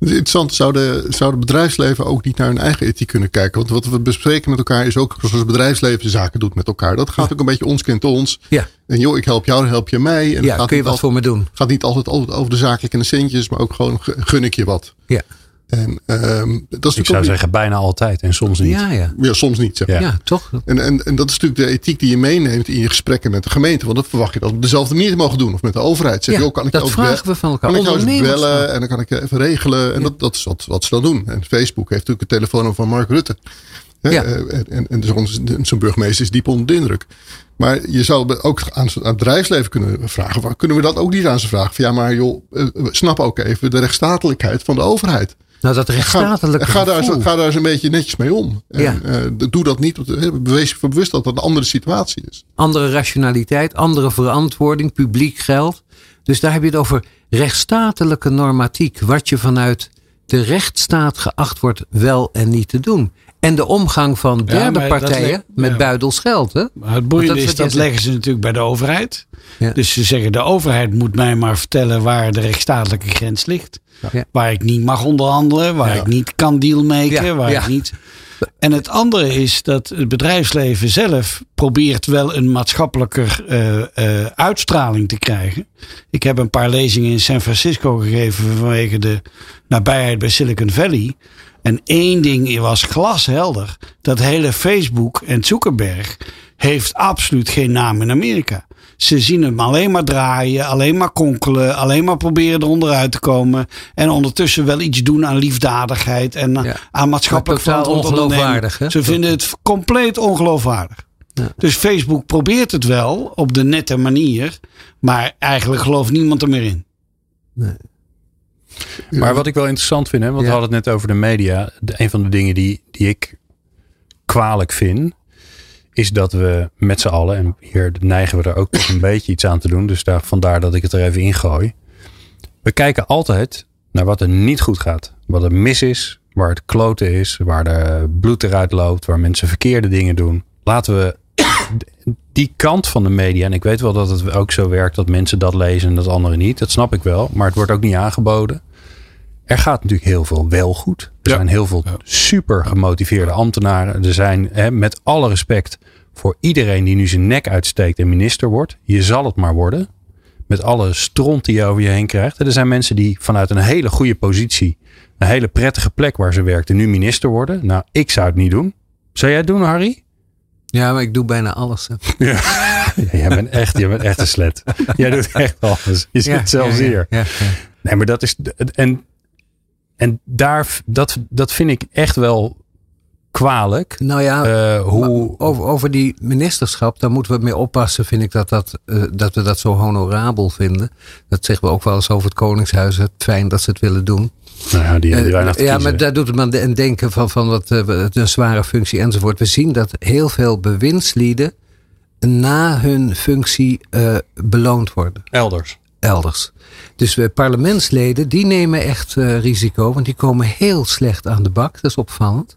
Interessant, zou de, zou het bedrijfsleven ook niet naar hun eigen ethiek kunnen kijken? Want wat we bespreken met elkaar is ook zoals het bedrijfsleven zaken doet met elkaar. Dat gaat ook een beetje ons kent ons. Ja. En joh, ik help jou, dan help je mij. En ja, gaat kun je wat voor me doen? gaat niet altijd over de zakelijke en de centjes, maar ook gewoon gun ik je wat. Ja. En, um, dat is ik zou zeggen bijna altijd en soms niet. Ja, ja. ja soms niet. Zeg ja. ja. toch? En, en, en dat is natuurlijk de ethiek die je meeneemt in je gesprekken met de gemeente. Want dat verwacht je dat op dezelfde manier te mogen doen. Of met de overheid. Zeg ook, kan ik dat vragen we van elkaar. Kan ik jou eens bellen en dan kan ik even regelen. En dat, dat is wat, wat ze dan doen. En Facebook heeft natuurlijk het telefoonnummer van Mark Rutte. Ja. En, en, en zo'n burgemeester is diep onder de indruk. Maar je zou ook aan, het bedrijfsleven kunnen vragen. Kunnen we dat ook niet aan ze vragen? Van, ja, maar joh, snap ook even de rechtsstatelijkheid van de overheid. Nou, dat rechtsstatelijke ga, ga, daar, ga daar eens een beetje netjes mee om. En, ja. uh, doe dat niet. Wees je bewust dat dat een andere situatie is. Andere rationaliteit, andere verantwoording, publiek geld. Dus daar heb je het over rechtsstatelijke normatiek. Wat je vanuit de rechtsstaat geacht wordt wel en niet te doen. En de omgang van derde partijen met ja. buidels geld. Hè? Maar het boeiende is, dat leggen ze natuurlijk bij de overheid. Dus ze zeggen, de overheid moet mij maar vertellen waar de rechtsstatelijke grens ligt. Waar ik niet mag onderhandelen, waar ik niet kan dealmaken, waar ik niet... En het andere is dat het bedrijfsleven zelf probeert wel een maatschappelijker uh, uh, uitstraling te krijgen. Ik heb een paar lezingen in San Francisco gegeven vanwege de nabijheid bij Silicon Valley. En één ding was glashelder. Dat hele Facebook en Zuckerberg heeft absoluut geen naam in Amerika. Ze zien hem alleen maar draaien, alleen maar konkelen, alleen maar proberen eronderuit te komen. En ondertussen wel iets doen aan liefdadigheid en aan maatschappelijk verantwoordelijk Ze vinden het compleet ongeloofwaardig. Ja. Dus Facebook probeert het wel op de nette manier, maar eigenlijk gelooft niemand er meer in. Nee. Maar wat ik wel interessant vind, hè, want we hadden het net over de media. een van de dingen die, die ik kwalijk vind, is dat we met z'n allen, en hier neigen we er ook toch een beetje iets aan te doen, dus daar, vandaar dat ik het er even ingooi. We kijken altijd naar wat er niet goed gaat. Wat er mis is, waar het kloten is, waar de bloed eruit loopt, waar mensen verkeerde dingen doen. Laten we die kant van de media, en ik weet wel dat het ook zo werkt dat mensen dat lezen en dat anderen niet, dat snap ik wel, maar het wordt ook niet aangeboden. Er gaat natuurlijk heel veel wel goed. Er zijn heel veel super gemotiveerde ambtenaren. Er zijn, hè, met alle respect voor iedereen die nu zijn nek uitsteekt en minister wordt. Je zal het maar worden. Met alle stront die je over je heen krijgt. Er zijn mensen die vanuit een hele goede positie, een hele prettige plek waar ze werkten, nu minister worden. Nou, ik zou het niet doen. Zou jij het doen, Harry? Ja, maar ik doe bijna alles. Hè. Ja. jij bent echt, jij bent echt een slet. Jij doet echt alles. Je zit zelfs hier. Nee, maar dat is. En en daar, dat, dat vind ik echt wel kwalijk. Nou ja, uh, hoe... over, over die ministerschap, daar moeten we mee oppassen, vind ik, dat, dat, uh, dat we dat zo honorabel vinden. Dat zeggen we ook wel eens over het Koningshuis. Het fijn dat ze het willen doen. Nou ja, die, die uh, ja maar daar doet het me aan denken van, van wat, een zware functie enzovoort. We zien dat heel veel bewindslieden na hun functie beloond worden. Elders elders. Dus we parlementsleden, die nemen echt uh, risico, want die komen heel slecht aan de bak. Dat is opvallend.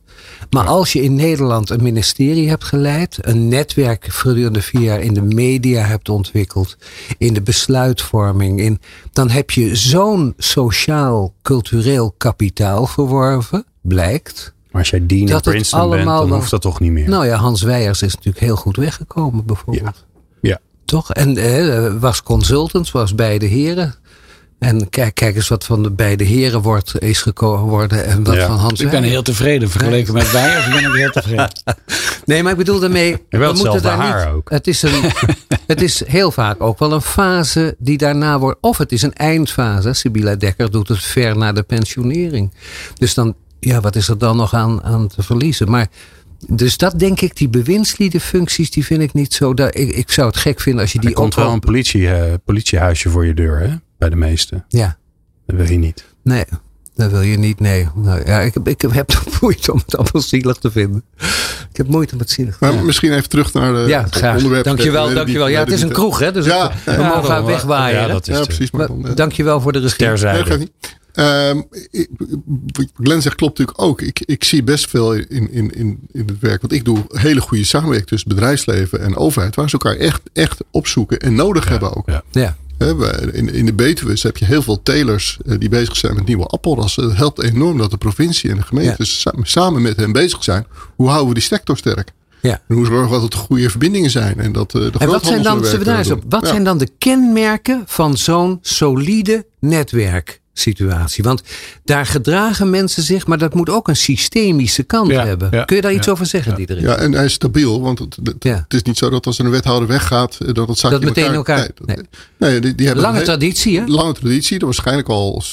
Maar als je in Nederland een ministerie hebt geleid, een netwerk gedurende vier jaar in de media hebt ontwikkeld, in de besluitvorming, in, dan heb je zo'n sociaal-cultureel kapitaal verworven, blijkt. Maar als jij Dean dat Princeton bent, dan hoeft dat toch niet meer? Nou ja, Hans Weijers is natuurlijk heel goed weggekomen bijvoorbeeld. Ja. ja. Toch? En eh, was consultant, was beide heren. En kijk, kijk eens wat van de beide heren wordt, is geworden en wat van Hans Ik ben heel tevreden vergeleken met wij, of ben ik heel tevreden? nee, maar ik bedoel daarmee... we moeten daar haar niet, ook. Het is, een, het is heel vaak ook wel een fase die daarna wordt... Of het is een eindfase. Sibylla Dekker doet het ver na de pensionering. Dus dan, ja, wat is er dan nog aan, aan te verliezen? Maar... Dus dat denk ik, die bewindsliedenfuncties, die vind ik niet zo. Dat, ik, ik zou het gek vinden als je die. Er komt wel een politie, uh, politiehuisje voor je deur, hè? Bij de meeste. Ja. Dat wil je niet. Nee, dat wil je niet. Nee. Nou, ja, ik, heb, ik heb moeite om het allemaal zielig te vinden. Ik heb moeite met zielig. Maar misschien even terug naar de ja, graag. onderwerp. Dankjewel, dankjewel. Ja, het is een kroeg, hè? Dus ja, we ja, mogen ja, wegwaaien. Ja, dat is ja, precies. Maar dan, dankjewel voor de regie. Um, Glenn zegt klopt natuurlijk ook. Ik, ik zie best veel in, in, in, in het werk. Want ik doe hele goede samenwerking tussen bedrijfsleven en overheid. Waar ze elkaar echt, echt opzoeken en nodig hebben ook. Ja. In, in de Betuwe heb je heel veel telers eh, die bezig zijn met nieuwe appelrassen. Het helpt enorm dat de provincie en de gemeente samen met hen bezig zijn. Hoe houden we die sector sterk? Ja. En hoe zorgen we dat er goede verbindingen zijn? En, dat, uh, de en wat, zijn dan, wat zijn dan de kenmerken van zo'n solide netwerk? Situatie. Want daar gedragen mensen zich, maar dat moet ook een systemische kant hebben. Kun je daar iets over zeggen, ja. Ja, en hij is stabiel, want het, het, is niet zo dat als een wethouder weggaat, eh, dat het zaakje Dat meteen elkaar... nee, nee. die, die, hebben lange traditie, hè? Lange traditie, dat waarschijnlijk al,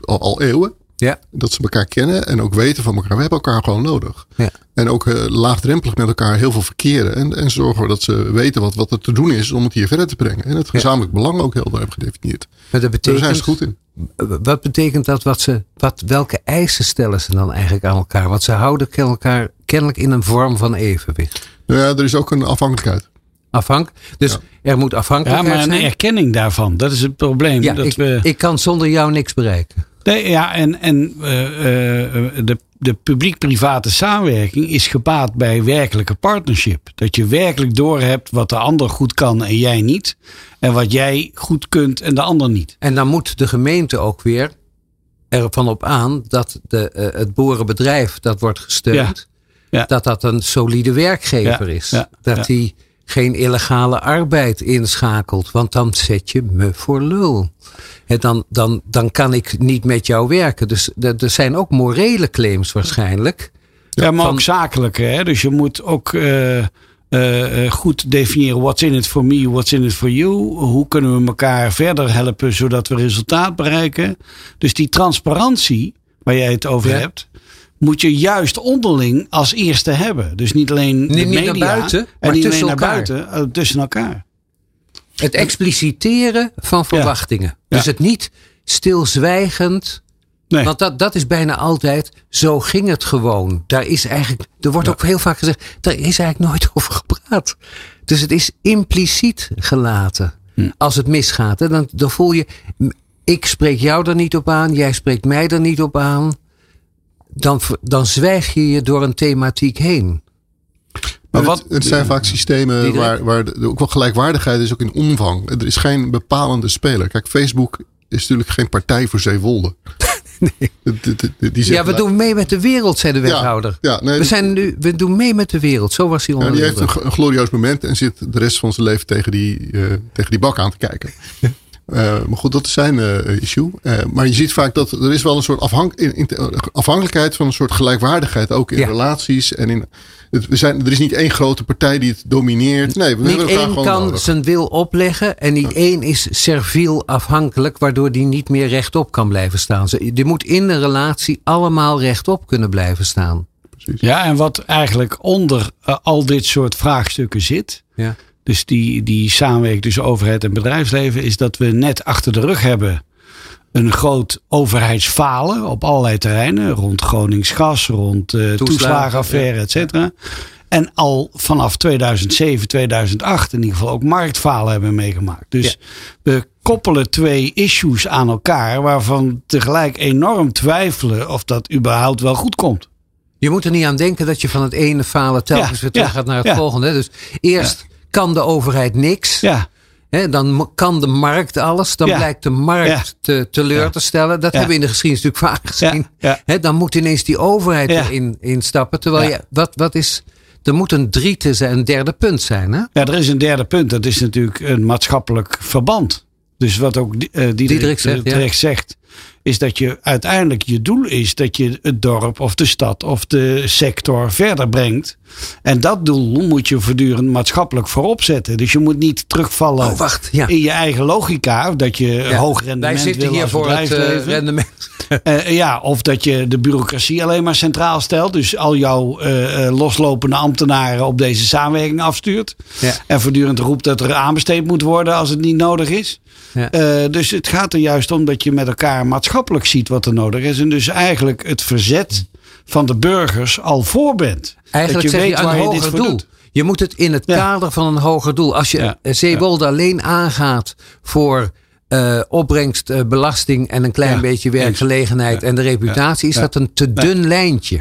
al, al eeuwen. Ja. Dat ze elkaar kennen en ook weten van elkaar. We hebben elkaar gewoon nodig. Ja. En ook uh, laagdrempelig met elkaar heel veel verkeren. En, en zorgen dat ze weten wat, wat er te doen is om het hier verder te brengen. En het gezamenlijk belang ook heel duidelijk gedefinieerd. Maar dat betekent, Daar zijn ze goed in. Wat betekent dat? Wat ze, wat, welke eisen stellen ze dan eigenlijk aan elkaar? Want ze houden elkaar kennelijk in een vorm van evenwicht. Nou ja, er is ook een afhankelijkheid. Afhank. Dus er moet afhankelijkheid zijn. Ja, maar een erkenning daarvan. Dat is het probleem. Ja, dat ik, we... ik kan zonder jou niks bereiken. Nee, ja, en, en uh, de, de publiek-private samenwerking is gebaat bij werkelijke partnership. Dat je werkelijk doorhebt wat de ander goed kan en jij niet. En wat jij goed kunt en de ander niet. En dan moet de gemeente ook weer ervan op aan dat de, uh, het boerenbedrijf dat wordt gesteund. Ja. Ja. Dat dat een solide werkgever ja. is. Dat die geen illegale arbeid inschakelt. Want dan zet je me voor lul. En dan, dan, dan kan ik niet met jou werken. Dus er zijn ook morele claims waarschijnlijk. Ja, maar ook zakelijke. Hè? Dus je moet ook uh, uh, goed definiëren. What's in it for me, what's in it for you. Hoe kunnen we elkaar verder helpen zodat we resultaat bereiken. Dus die transparantie waar jij het over hebt moet je juist onderling als eerste hebben. Dus niet alleen de niet media naar buiten, en niet tussen alleen naar buiten, uh, tussen elkaar. Het expliciteren van verwachtingen. Ja. Dus het niet stilzwijgend. Nee. Want dat, dat is bijna altijd, zo ging het gewoon. Daar is eigenlijk, er wordt ook heel vaak gezegd, daar is eigenlijk nooit over gepraat. Dus het is impliciet gelaten. Hm. Als het misgaat, hè, dan, dan voel je, ik spreek jou er niet op aan, jij spreekt mij er niet op aan dan, dan zwijg je je door een thematiek heen. Maar wat, het, het zijn vaak systemen waar, waar de, ook wel gelijkwaardigheid is, ook in omvang. Er is geen bepalende speler. Kijk, Facebook is natuurlijk geen partij voor Zeewolde. Nee. Die, die, die ja, we doen mee met de wereld, zei de wethouder. Ja, ja, nee, we, zijn nu, we doen mee met de wereld. Zo was hij ja, Die heeft een, een, glorieus moment en zit de rest van zijn leven tegen die, uh, tegen die bak aan te kijken. Uh, maar goed, dat is zijn uh, issue. Uh, maar je ziet vaak dat er is wel een soort afhank in, in, afhankelijkheid van een soort gelijkwaardigheid. Ook in Ja. relaties. En in, het, we zijn, er is niet één grote partij die het domineert. Nee, we Niet hebben één kan nodig. zijn wil opleggen en niet één is serviel afhankelijk, waardoor die niet meer rechtop kan blijven staan. Ze- Die moet in de relatie allemaal rechtop kunnen blijven staan. Ja, en wat eigenlijk onder uh, al dit soort vraagstukken zit. Ja. Dus die, die samenwerking tussen overheid en bedrijfsleven. Is dat we net achter de rug hebben. Een groot overheidsfalen op allerlei terreinen. Rond Gronings gas, rond uh, toeslagenaffaire, et cetera. En al vanaf 2007, 2008 in ieder geval ook marktfalen hebben meegemaakt. Dus we koppelen twee issues aan elkaar. Waarvan tegelijk enorm twijfelen of dat überhaupt wel goed komt. Je moet er niet aan denken dat je van het ene falen telkens Ja, weer terug gaat naar het volgende. Dus eerst kan de overheid niks. Ja, dan kan de markt alles. Dan Ja. blijkt de markt Ja. te, teleur te stellen. Dat hebben we in de geschiedenis natuurlijk vaak gezien. dan moet ineens die overheid erin instappen. Terwijl je, wat, wat is er moet een driete zijn, een derde punt zijn. Hè? Ja, er is een derde punt. Dat is natuurlijk een maatschappelijk verband. Dus wat ook uh, Diederik, Diederik zegt, terecht ja. zegt, is dat je uiteindelijk je doel is dat je het dorp of de stad of de sector verder brengt. En dat doel moet je voortdurend maatschappelijk voorop zetten. Dus je moet niet terugvallen Oh, wacht. Ja. in je eigen logica. Dat je Ja. hoog rendement Wij zitten wil hier als voor het eh, rendement. Eh, ja, of dat je de bureaucratie alleen maar centraal stelt. Dus al jouw eh, loslopende ambtenaren op deze samenwerking afstuurt. Ja. En voortdurend roept dat er aanbesteed moet worden als het niet nodig is. Ja. Eh, dus het gaat er juist om dat je met elkaar maatschappelijk ziet wat er nodig is. En dus eigenlijk het verzet van de burgers al voor bent. Eigenlijk dat je weet je waar een je dit hoger voor doel. doet. Je moet het in het Ja. kader van een hoger doel. Als je Ja. Zeewolde alleen aangaat voor eh, opbrengst, eh, belasting en een klein beetje werkgelegenheid en de reputatie, is dat een te dun lijntje.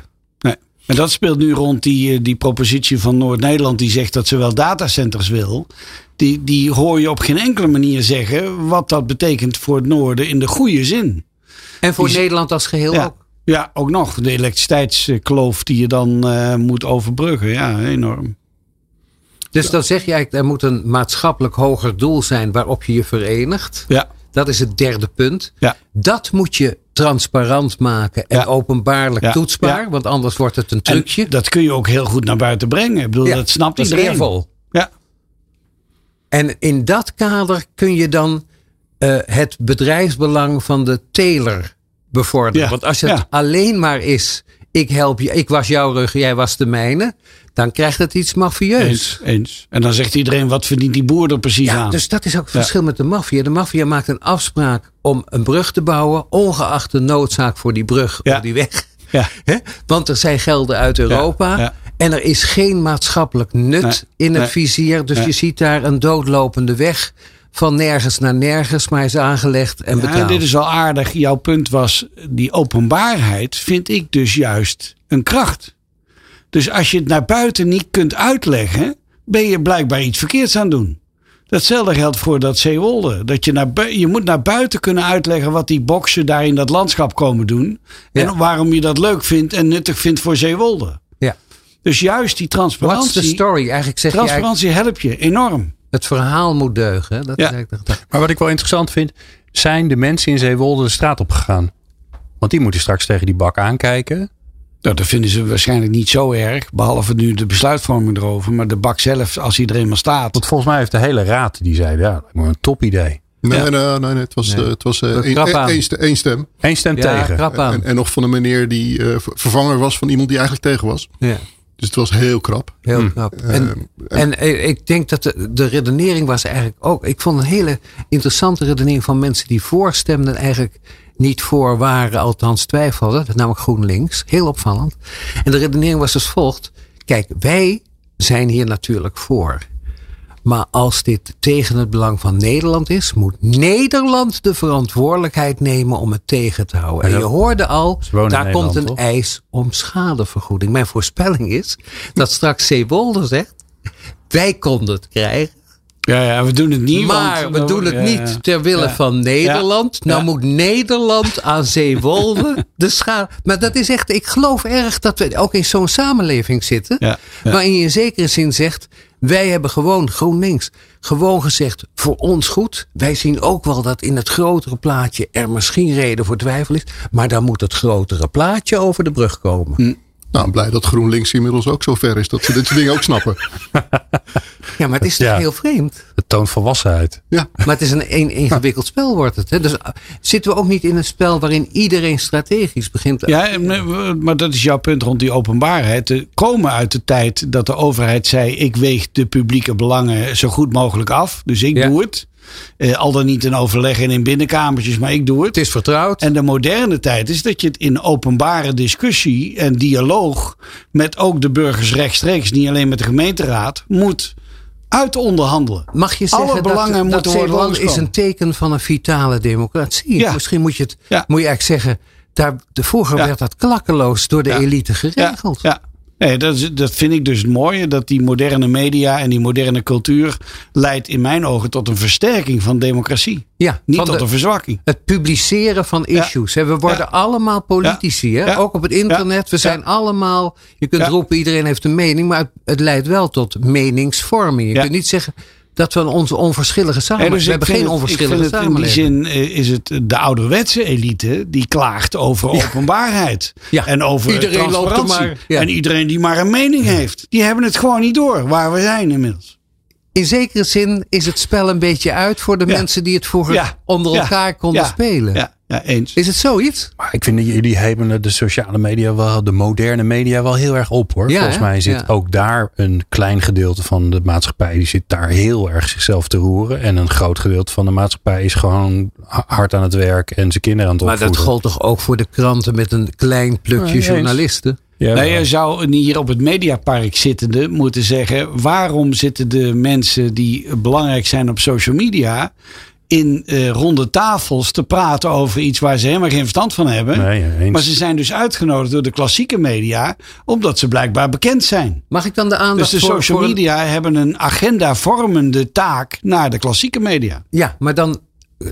En dat speelt nu rond die, die propositie van Noord-Nederland die zegt dat ze wel datacenters wil. Die, die hoor je op geen enkele manier zeggen wat dat betekent voor het noorden in de goede zin. En voor Die- Nederland als geheel Ja. ook. Ja, ook nog. De elektriciteitskloof die je dan eh, moet overbruggen. Ja, enorm. Dus dan zeg je eigenlijk, er moet een maatschappelijk hoger doel zijn waarop je je verenigt. Ja, Dat is het derde punt. ja. Dat moet je transparant maken en Ja. openbaarlijk Ja. toetsbaar. Want anders wordt het een En trucje. dat kun je ook heel goed naar buiten brengen. Ik bedoel, dat snapt dat is iedereen. eervol. En in dat kader kun je dan eh, het bedrijfsbelang van de teler bevorderen. Ja, Want als het ja. alleen maar is, ik help je, ik was jouw rug, jij was de mijne, dan krijgt het iets mafieus. eens, eens. En dan zegt iedereen, wat verdient die boer er precies Ja, aan? dus dat is ook het verschil met de maffia. De maffia maakt een afspraak om een brug te bouwen, ongeacht de noodzaak voor die brug of die weg. Ja. Want er zijn gelden uit Europa. ja. En er is geen maatschappelijk nut Nee, in het nee, vizier. Dus nee. je ziet daar een doodlopende weg van nergens naar nergens, maar is aangelegd en Ja, betaald. dit is wel aardig. Jouw punt was, die openbaarheid vind ik dus juist een kracht. Dus als je het naar buiten niet kunt uitleggen, ben je blijkbaar iets verkeerds aan het doen. Datzelfde geldt voor dat Zeewolde. Dat je, naar je moet naar buiten kunnen uitleggen wat die boksen daar in dat landschap komen doen. En Ja. waarom je dat leuk vindt en nuttig vindt voor Zeewolde. Dus juist die What's the transparantie. story? Eigenlijk zeg je eigenlijk, Transparantie helpt je enorm. het verhaal moet deugen. hè? Dat Ja. is eigenlijk de gedachte. Maar wat ik wel interessant vind, zijn de mensen in Zeewolde de straat op gegaan? Want die moeten straks tegen die bak aankijken. Nou, dat vinden ze waarschijnlijk niet zo erg. Behalve nu de besluitvorming erover. Maar de bak zelf, als hij er eenmaal staat. Want volgens mij heeft de hele raad die zei, ja, dat is een top idee. Nee, Ja. nee, nee, nee, het was, Nee. eh, het was eh, één- stem- één stem. Eén stem Ja, tegen. En, en nog van een meneer die eh, ver- vervanger was van iemand die eigenlijk tegen was. Ja. Dus het was heel krap. Heel Hm. knap. Eh, En, en eh, ik denk dat de, de redenering was eigenlijk ook. Ik vond een hele interessante redenering van mensen die voorstemden, eigenlijk niet voor waren, althans twijfelden. Dat namelijk GroenLinks. Heel opvallend. En de redenering was als volgt. Kijk, wij zijn hier natuurlijk voor. Maar als dit tegen het belang van Nederland is, moet Nederland de verantwoordelijkheid nemen om het tegen te houden. En je hoorde al, daar komt een eis om schadevergoeding. Mijn voorspelling is dat straks Zeewolde zegt, wij konden het krijgen. Ja, ja, we doen het niet. maar want- we doen het Ja, niet ter wille van Nederland. Nou moet Nederland aan Zeewolde de schade. Maar dat is echt, ik geloof erg dat we ook in zo'n samenleving zitten. Waarin je in zekere zin zegt, wij hebben gewoon GroenLinks gewoon gezegd, voor ons goed. Wij zien ook wel dat in het grotere plaatje er misschien reden voor twijfel is. Maar dan moet het grotere plaatje over de brug komen. Nou, blij dat GroenLinks inmiddels ook zo ver is dat ze dit soort dingen ook snappen. Ja, maar het is toch Ja. heel vreemd. Toont volwassenheid. Ja, Maar het is een, een ingewikkeld spel wordt het. Hè? Dus uh, zitten we ook niet in een spel waarin iedereen strategisch begint te Ja, eh, maar dat is jouw punt rond die openbaarheid. Te komen uit de tijd dat de overheid zei: ik weeg de publieke belangen zo goed mogelijk af. Dus ik Ja. doe het. Eh, al dan niet in overleg en in binnenkamertjes, maar ik doe het. Het is vertrouwd. En de moderne tijd is dat je het in openbare discussie en dialoog met ook de burgers rechtstreeks, niet alleen met de gemeenteraad, moet uitonderhandelen. Mag je Alle zeggen belangen dat, dat moeten worden Zeeland is een teken van een vitale democratie? Ja. Misschien moet je het, Ja. moet je eigenlijk zeggen, daar, de, vroeger werd dat klakkeloos door de elite geregeld. ja. Nee, dat, is, dat vind ik dus het mooie. Dat die moderne media en die moderne cultuur leidt in mijn ogen tot een versterking van democratie. Ja, Niet tot de- een verzwakking. Het publiceren van Ja. issues. We worden Ja. allemaal politici. Hè? Ook op het internet. We zijn allemaal. Je kunt roepen, iedereen heeft een mening. Maar het, het leidt wel tot meningsvorming. Je kunt niet zeggen dat we onze onverschillige Nee, samenleving. dus we hebben geen onverschillige het, In die samenleving. zin eh, is het de ouderwetse elite die klaagt over openbaarheid. Ja. En over Iedereen loopt er transparantie. maar- ja. En iedereen die maar een mening heeft. Die hebben het gewoon niet door waar we zijn inmiddels. In zekere zin is het spel een beetje uit voor de mensen die het vroeger onder elkaar konden spelen. Ja, ja eens. Is het zoiets? Maar ik vind dat jullie hebben de sociale media wel, de moderne media wel heel erg op hoor. Ja, Volgens mij zit Ja. ook daar een klein gedeelte van de maatschappij, die zit daar heel erg zichzelf te roeren. En een groot gedeelte van de maatschappij is gewoon ha- hard aan het werk en zijn kinderen aan het Maar opvoeden. dat gold toch ook voor de kranten met een klein plukje Ja, journalisten? Ja, Nou, je zou hier op het Mediapark zittende moeten zeggen: waarom zitten de mensen die belangrijk zijn op social media in eh, ronde tafels te praten over iets waar ze helemaal geen verstand van hebben? Nee. Maar ze zijn dus uitgenodigd door de klassieke media, omdat ze blijkbaar bekend zijn. Mag ik dan de Dus aandacht de voor, social voor media hebben een agenda vormende taak naar de klassieke media. Ja, maar dan,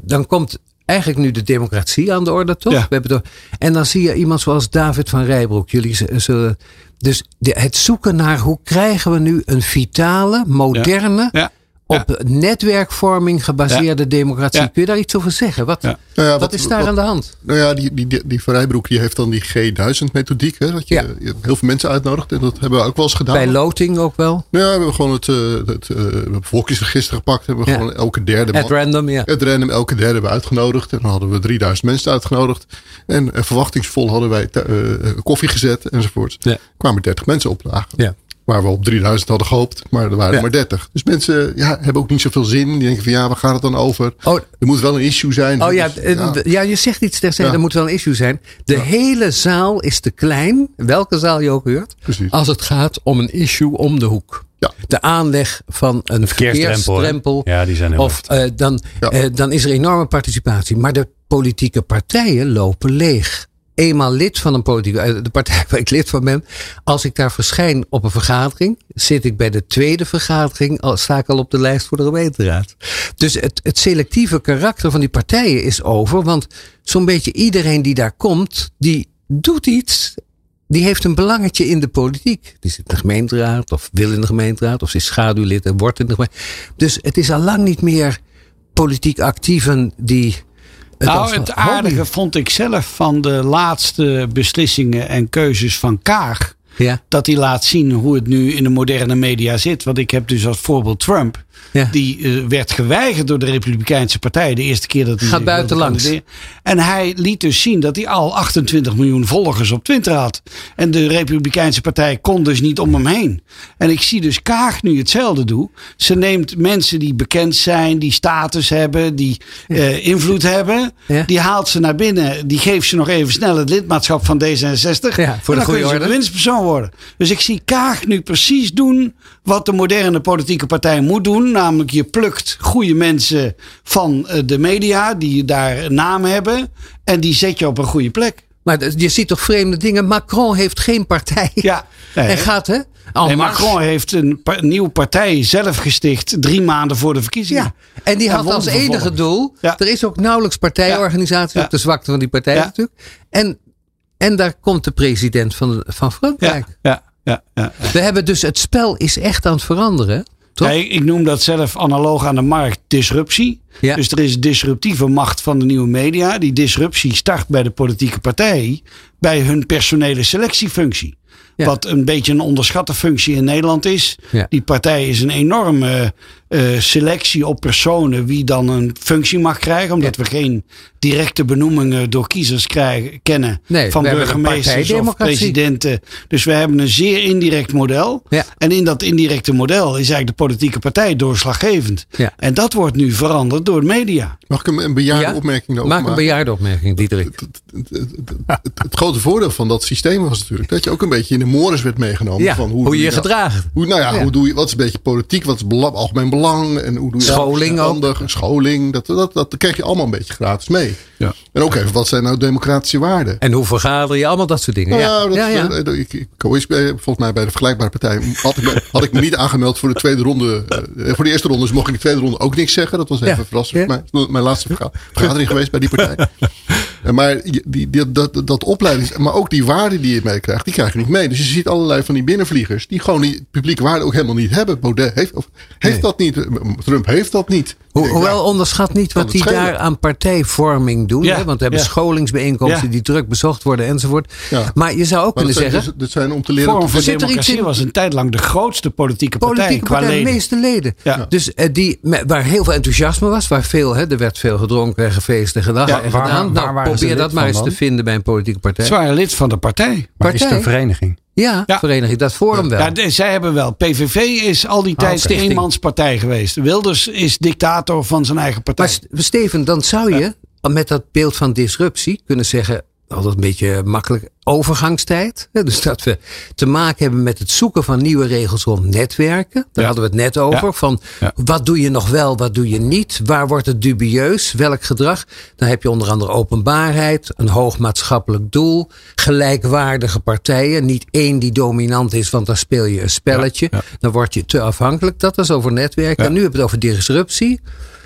dan komt eigenlijk nu de democratie aan de orde, toch? Ja. We hebben toch en dan zie je iemand zoals David van Rijbroek. Jullie zullen. Dus de, het zoeken naar hoe krijgen we nu een vitale, moderne, Ja. Op netwerkvorming gebaseerde democratie. Ja. Kun je daar iets over zeggen? Wat, Ja. Nou ja, wat is daar wat- aan de hand? Nou ja, die, die, die, die Van Rijbroek die heeft dan die G1000-methodiek. hè, Dat je, Ja. je heel veel mensen uitnodigt. En dat hebben we ook wel eens gedaan. Bij loting ook wel? Nou ja, we hebben gewoon het, eh, het eh, bevolkingsregister gepakt. Hebben we Ja. gewoon elke derde At man- random, ja. Het random elke derde hebben we uitgenodigd. En dan hadden we 3000 mensen uitgenodigd. En eh, verwachtingsvol hadden wij eh, koffie gezet enzovoort. Ja. kwamen 30 mensen opdagen. Ja. Waar we op 3000 hadden gehoopt. Maar er waren Ja. er maar 30. Dus mensen ja, hebben ook niet zoveel zin. Die denken van ja, waar gaat het dan over? Oh, Er moet wel een issue zijn. Oh ja, Dus, d- ja, je zegt iets terzijde, Ja. er moet wel een issue zijn. De hele zaal is te klein, welke zaal je ook huurt, Precies. als het gaat om een issue om de hoek. Ja. De aanleg van een verkeersdrempel. Ja, die zijn heel Of eh, dan, Ja. eh, dan is er enorme participatie. Maar de politieke partijen lopen leeg. Eenmaal lid van een politieke, eh, de partij waar ik lid van ben. Als ik daar verschijn op een vergadering, zit ik bij de tweede vergadering, al, sta ik al op de lijst voor de gemeenteraad. Dus het, het selectieve karakter van die partijen is over. Want zo'n beetje iedereen die daar komt, die doet iets. Die heeft een belangetje in de politiek. Die zit in de gemeenteraad of wil in de gemeenteraad. Of is schaduwlid en wordt in de gemeente. Dus het is al lang niet meer politiek actieven die... als Nou, het hobby- aardige vond ik zelf van de laatste beslissingen en keuzes van Kaag. Ja, Dat hij laat zien hoe het nu in de moderne media zit. Want ik heb dus als voorbeeld Trump. Ja. Die eh, werd geweigerd door de Republikeinse Partij. De eerste keer dat hij Gaat buitenlangs. En hij liet dus zien dat hij al 28 miljoen volgers op Twitter had. En de Republikeinse Partij kon dus niet om hem heen. En ik zie dus Kaag nu hetzelfde doen. Ze neemt mensen die bekend zijn, die status hebben, die eh, invloed hebben. Ja. Die haalt ze naar binnen. Die geeft ze nog even snel het lidmaatschap van D66. Ja, voor de goede orde. bewindspersoon worden. Dus ik zie Kaag nu precies doen wat de moderne politieke partij moet doen. Namelijk je plukt goede mensen van eh, de media die daar naam hebben. En die zet je op een goede plek. Maar je ziet toch vreemde dingen. Macron heeft geen partij. Ja, nee, en gaat hè? Nee. Macron heeft een, pa- nieuwe partij zelf gesticht drie maanden voor de verkiezingen. Ja, en die En had als enige doel. Ja. Er is ook nauwelijks partijorganisatie, Ja. ook de zwakte van die partij natuurlijk. En, en daar komt de president van, van Frankrijk. ja, ja, ja. We hebben dus het spel is echt aan het veranderen. Toch? Ja, ik, ik noem dat zelf analoog aan de markt disruptie. Ja. Dus er is disruptieve macht van de nieuwe media. Die disruptie start bij de politieke partij. Bij hun personele selectiefunctie. Ja. Wat een beetje een onderschatte functie in Nederland is. Ja. Die partij is een enorme eh, selectie op personen wie dan een functie mag krijgen. Omdat we geen directe benoemingen door kiezers krijgen, kennen Nee, van burgemeesters of presidenten. Dus we hebben een zeer indirect model. Ja. En in dat indirecte model is eigenlijk de politieke partij doorslaggevend. Ja. En dat wordt nu veranderd door de media. Mag ik een, een bejaarde Ja? opmerking daarover Maak een bejaarde opmerking, Diederik. Het, het, het, het- het grote voordeel van dat systeem was natuurlijk dat je ook een beetje in de mores werd meegenomen. Ja, van hoe je je gedraagt. Hoe, nou ja, Ja. hoe doe je, wat is een beetje politiek, wat is algemeen belang en hoe doe je scholing handig, scholing, dat, dat, dat, krijg je allemaal een beetje gratis mee. Ja. En ook even, wat zijn nou democratische waarden? En hoe vergader je allemaal dat soort dingen? Nou ja, ja, dat, ja, ja. eh, ik, ik, ik, volgens mij bij de vergelijkbare partij had ik, me, had ik me niet aangemeld voor de tweede ronde. Uh, voor de eerste ronde, dus mocht ik de tweede ronde ook niks zeggen. Dat was even verrassend voor mij. Mijn laatste verga- vergadering geweest bij die partij. Eh, Maar die, die, dat, dat opleidings, maar ook die waarden die je meekrijgt, die krijg je niet mee. Dus je ziet allerlei van die binnenvliegers die gewoon die publieke waarden ook helemaal niet hebben. Baudet heeft, of, heeft Nee. dat niet. Trump heeft dat niet. Ho- hoewel ja, onderschat niet wat die daar aan partijvorming doen. Ja, Hè? Want we hebben ja. scholingsbijeenkomsten Ja. die druk bezocht worden enzovoort. Ja. Maar je zou ook maar kunnen dat zeggen... dus- dat zijn om te leren. Forum voor Zit er iets Democratie in- was een tijd lang de grootste politieke partij Politieke qua partij, de leden. meeste leden. Ja. Dus eh, die, waar heel veel enthousiasme was, waar veel, hè, er werd veel gedronken en gefeest en gedaan. Ja, en waar- gedaan. waar nou, probeer dat maar eens te vinden bij een politieke partij. Ze waren lid van de partij. Maar is een vereniging? Ja, Ja. vereniging, dat forum wel. Ja, de- zij hebben wel. PVV is al die tijd oké. de eenmanspartij geweest. Wilders is dictator van zijn eigen partij. Maar St- Steven, dan zou je met dat beeld van disruptie kunnen zeggen, altijd een beetje makkelijk, overgangstijd. Dus dat we te maken hebben met het zoeken van nieuwe regels rond netwerken. Daar Ja. hadden we het net over. Ja. Van Ja. wat doe je nog wel, wat doe je niet? Waar wordt het dubieus? Welk gedrag? Dan heb je onder andere openbaarheid, een hoog maatschappelijk doel, gelijkwaardige partijen. Niet één die dominant is, want dan speel je een spelletje. Ja, ja. Dan word je te afhankelijk. Dat is over netwerken. Ja. En nu heb je het over disruptie.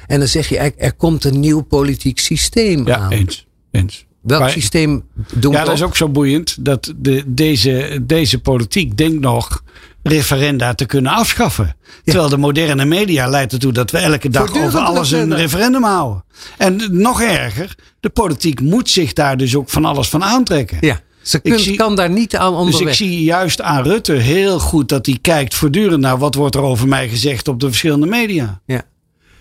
En dan zeg je eigenlijk, er komt een nieuw politiek systeem ja, aan. eens. eens. Welk systeem doen we Ja, dat is ook zo boeiend. Dat de, deze, deze politiek denkt nog referenda te kunnen afschaffen. Terwijl de moderne media leidt ertoe dat we elke dag Voortdurend over alles een referendum houden. En nog erger, de politiek moet zich daar dus ook van alles van aantrekken. Ja, ze Ik kunt, zie- kan daar niet aan Dus onderweg. ik zie juist aan Rutte heel goed dat hij kijkt voortdurend naar wat wordt er over mij gezegd op de verschillende media. ja.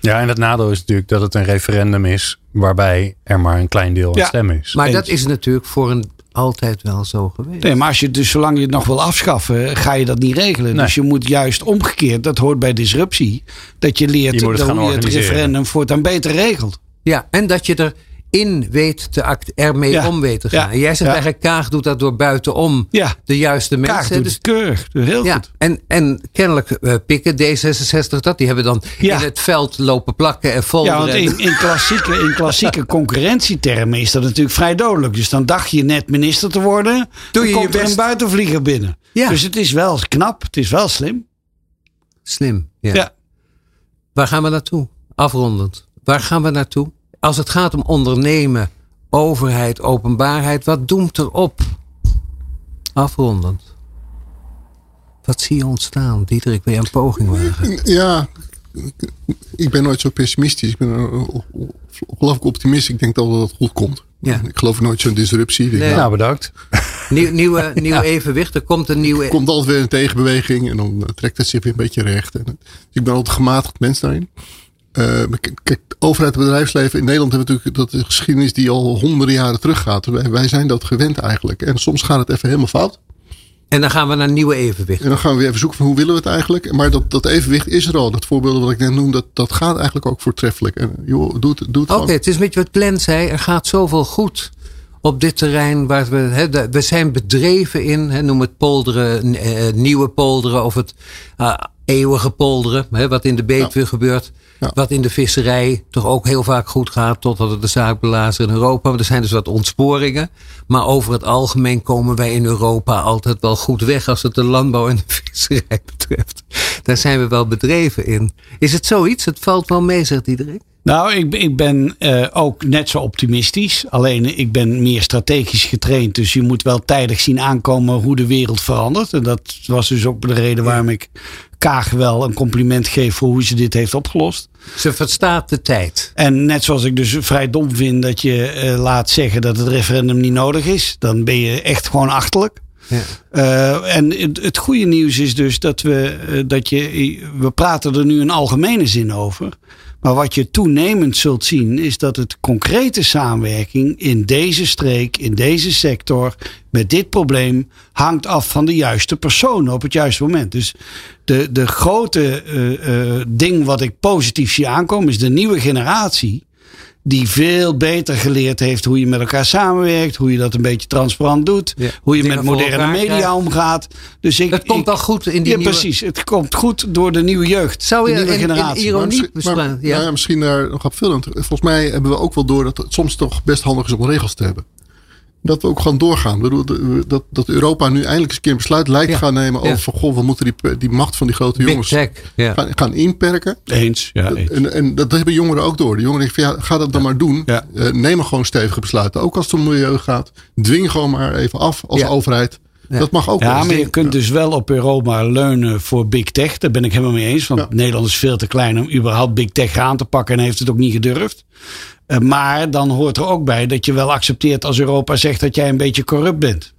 Ja, en het nadeel is natuurlijk dat het een referendum is waarbij er maar een klein deel aan Ja. stem is. Maar Eens. dat is natuurlijk voor een altijd wel zo geweest. Nee, maar als je dus zolang je het nog wil afschaffen, ga je dat niet regelen. Nee. Dus je moet juist omgekeerd, dat hoort bij disruptie, dat je leert Je moet het dat gaan hoe je het referendum voortaan beter regelt. Ja, en dat je erin weet te act, ermee Ja. om weet te Ja. gaan. En jij zegt Ja. eigenlijk, Kaag doet dat door buitenom Ja, de juiste Kaag mensen. doet Dus- het keurig. Heel ja, goed. en, en kennelijk eh, pikken D66 dat. Die hebben dan Ja. in het veld lopen plakken en Ja, folderen. want in, in klassieke, in klassieke concurrentietermen is dat natuurlijk vrij dodelijk. Dus dan dacht je net minister te worden, Doe dan je je komt er een buitenvlieger binnen. Ja. Dus het is wel knap, het is wel slim. Slim. Ja. Ja. Waar gaan we naartoe? Afrondend. Waar gaan we naartoe? Als het gaat om ondernemen, overheid, openbaarheid, wat doemt erop? Afrondend. Wat zie je ontstaan? Diederik, wil je een poging wagen? Ja, ik ben nooit zo pessimistisch. Ik ben een ongelooflijk optimist. Ik denk dat het goed komt. Ja. Ik geloof nooit zo'n disruptie. Ik Nee. nou, Nou, bedankt. Nieuw, nieuwe nieuw evenwicht. Er komt een nieuwe. er komt altijd weer een tegenbeweging en dan eh, trekt het zich weer een beetje recht. En, eh, dus ik ben altijd een gematigd mens daarin. Eh, kijk, overheid en bedrijfsleven in Nederland hebben we natuurlijk dat de geschiedenis die al honderden jaren teruggaat. Wij, wij zijn dat gewend eigenlijk. En soms gaat het even helemaal fout. En dan gaan we naar nieuwe evenwicht. En dan gaan we weer even zoeken van hoe willen we het eigenlijk. Maar dat, dat evenwicht is er al. Dat voorbeeld wat ik net noem, dat, dat gaat eigenlijk ook voortreffelijk. En joh, doe het, doe het Oké, het is een beetje wat Glenn zei. Er gaat zoveel goed op dit terrein. Waar we, we zijn bedreven in, hè, noem het polderen, eh, nieuwe polderen of het eh, eeuwige polderen. Wat in de Betuwe gebeurt. Ja. Wat in de visserij toch ook heel vaak goed gaat. Totdat het de zaak belazert in Europa. Maar er zijn dus wat ontsporingen. Maar over het algemeen komen wij in Europa altijd wel goed weg. Als het de landbouw en de visserij betreft. Daar zijn we wel bedreven in. Is het zoiets? Het valt wel mee, zegt iedereen. Nou, ik, ik ben eh, ook net zo optimistisch. Alleen ik ben meer strategisch getraind. Dus je moet wel tijdig zien aankomen hoe de wereld verandert. En dat was dus ook de reden waarom ik Kaag wel een compliment geef voor hoe ze dit heeft opgelost. Ze verstaat de tijd. En net zoals ik dus vrij dom vind dat je eh, laat zeggen dat het referendum niet nodig is. Dan ben je echt gewoon achterlijk. Ja. Eh, en het, het goede nieuws is dus dat we, eh, dat je, we praten er nu in algemene zin over. Maar wat je toenemend zult zien is dat het concrete samenwerking in deze streek, in deze sector, met dit probleem, hangt af van de juiste personen op het juiste moment. Dus de, de grote eh, eh, ding wat ik positief zie aankomen is de nieuwe generatie. Die veel beter geleerd heeft hoe je met elkaar samenwerkt, hoe je dat een beetje transparant doet, hoe je met moderne media omgaat. Dus ik, het komt al goed in die ja, nieuwe... precies. Het komt goed door de nieuwe jeugd. Zou je de nieuwe in, generatie. in ironie maar, maar, ja. Nou ja. misschien daar nog opvullend. Volgens mij hebben we ook wel door dat het soms toch best handig is om regels te hebben dat we ook gewoon doorgaan. Bedoel, dat, dat Europa nu eindelijk eens een keer een besluit lijkt te gaan nemen over van goh, we moeten die, die macht van die grote jongens gaan, gaan, inperken. Eens, ja. Eens. En, en, dat hebben jongeren ook door. De jongeren denken van ja, ga dat dan maar doen. Uh, neem er gewoon stevige besluiten. Ook als het om milieu gaat. Dwing gewoon maar even af als overheid. Dat mag ook. Ja, maar je kunt dus wel op Europa leunen voor big tech. Daar ben ik helemaal mee eens. Want Nederland is veel te klein om überhaupt big tech aan te pakken. En heeft het ook niet gedurfd. Uh, maar dan hoort er ook bij dat je wel accepteert als Europa zegt dat jij een beetje corrupt bent.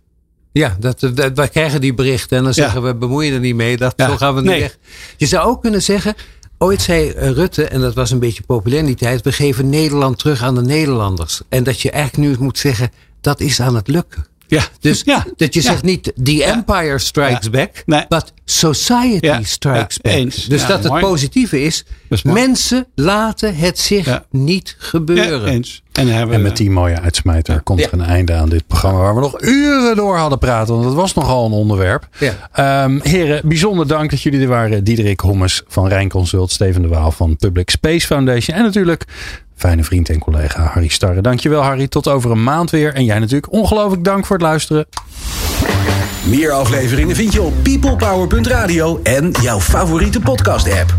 Ja, dat, dat, wij krijgen die berichten en dan zeggen we bemoeien er niet mee. Dat, ja. Zo gaan we niet nee. weg. Je zou ook kunnen zeggen, Ooit zei Rutte, en dat was een beetje populair in die tijd, we geven Nederland terug aan de Nederlanders. En dat je eigenlijk nu moet zeggen, dat is aan het lukken. Ja. Dus ja. dat je zegt niet the empire strikes back, nee. but society strikes back. Eens. Dus dat het positieve is, is mensen laten het zich niet gebeuren. eens. En, en, met die mooie uitsmijter komt er een einde aan dit programma waar we nog uren door hadden praten. Want dat was nogal een onderwerp. Um, heren, bijzonder dank dat jullie er waren. Diederik Hommes van Rijnconsult, Steven de Waal van Public Space Foundation. En natuurlijk fijne vriend en collega Harry Starre. Dankjewel Harry, tot over een maand weer. En jij natuurlijk ongelooflijk dank voor het luisteren. Meer afleveringen vind je op peoplepower.radio en jouw favoriete podcast app.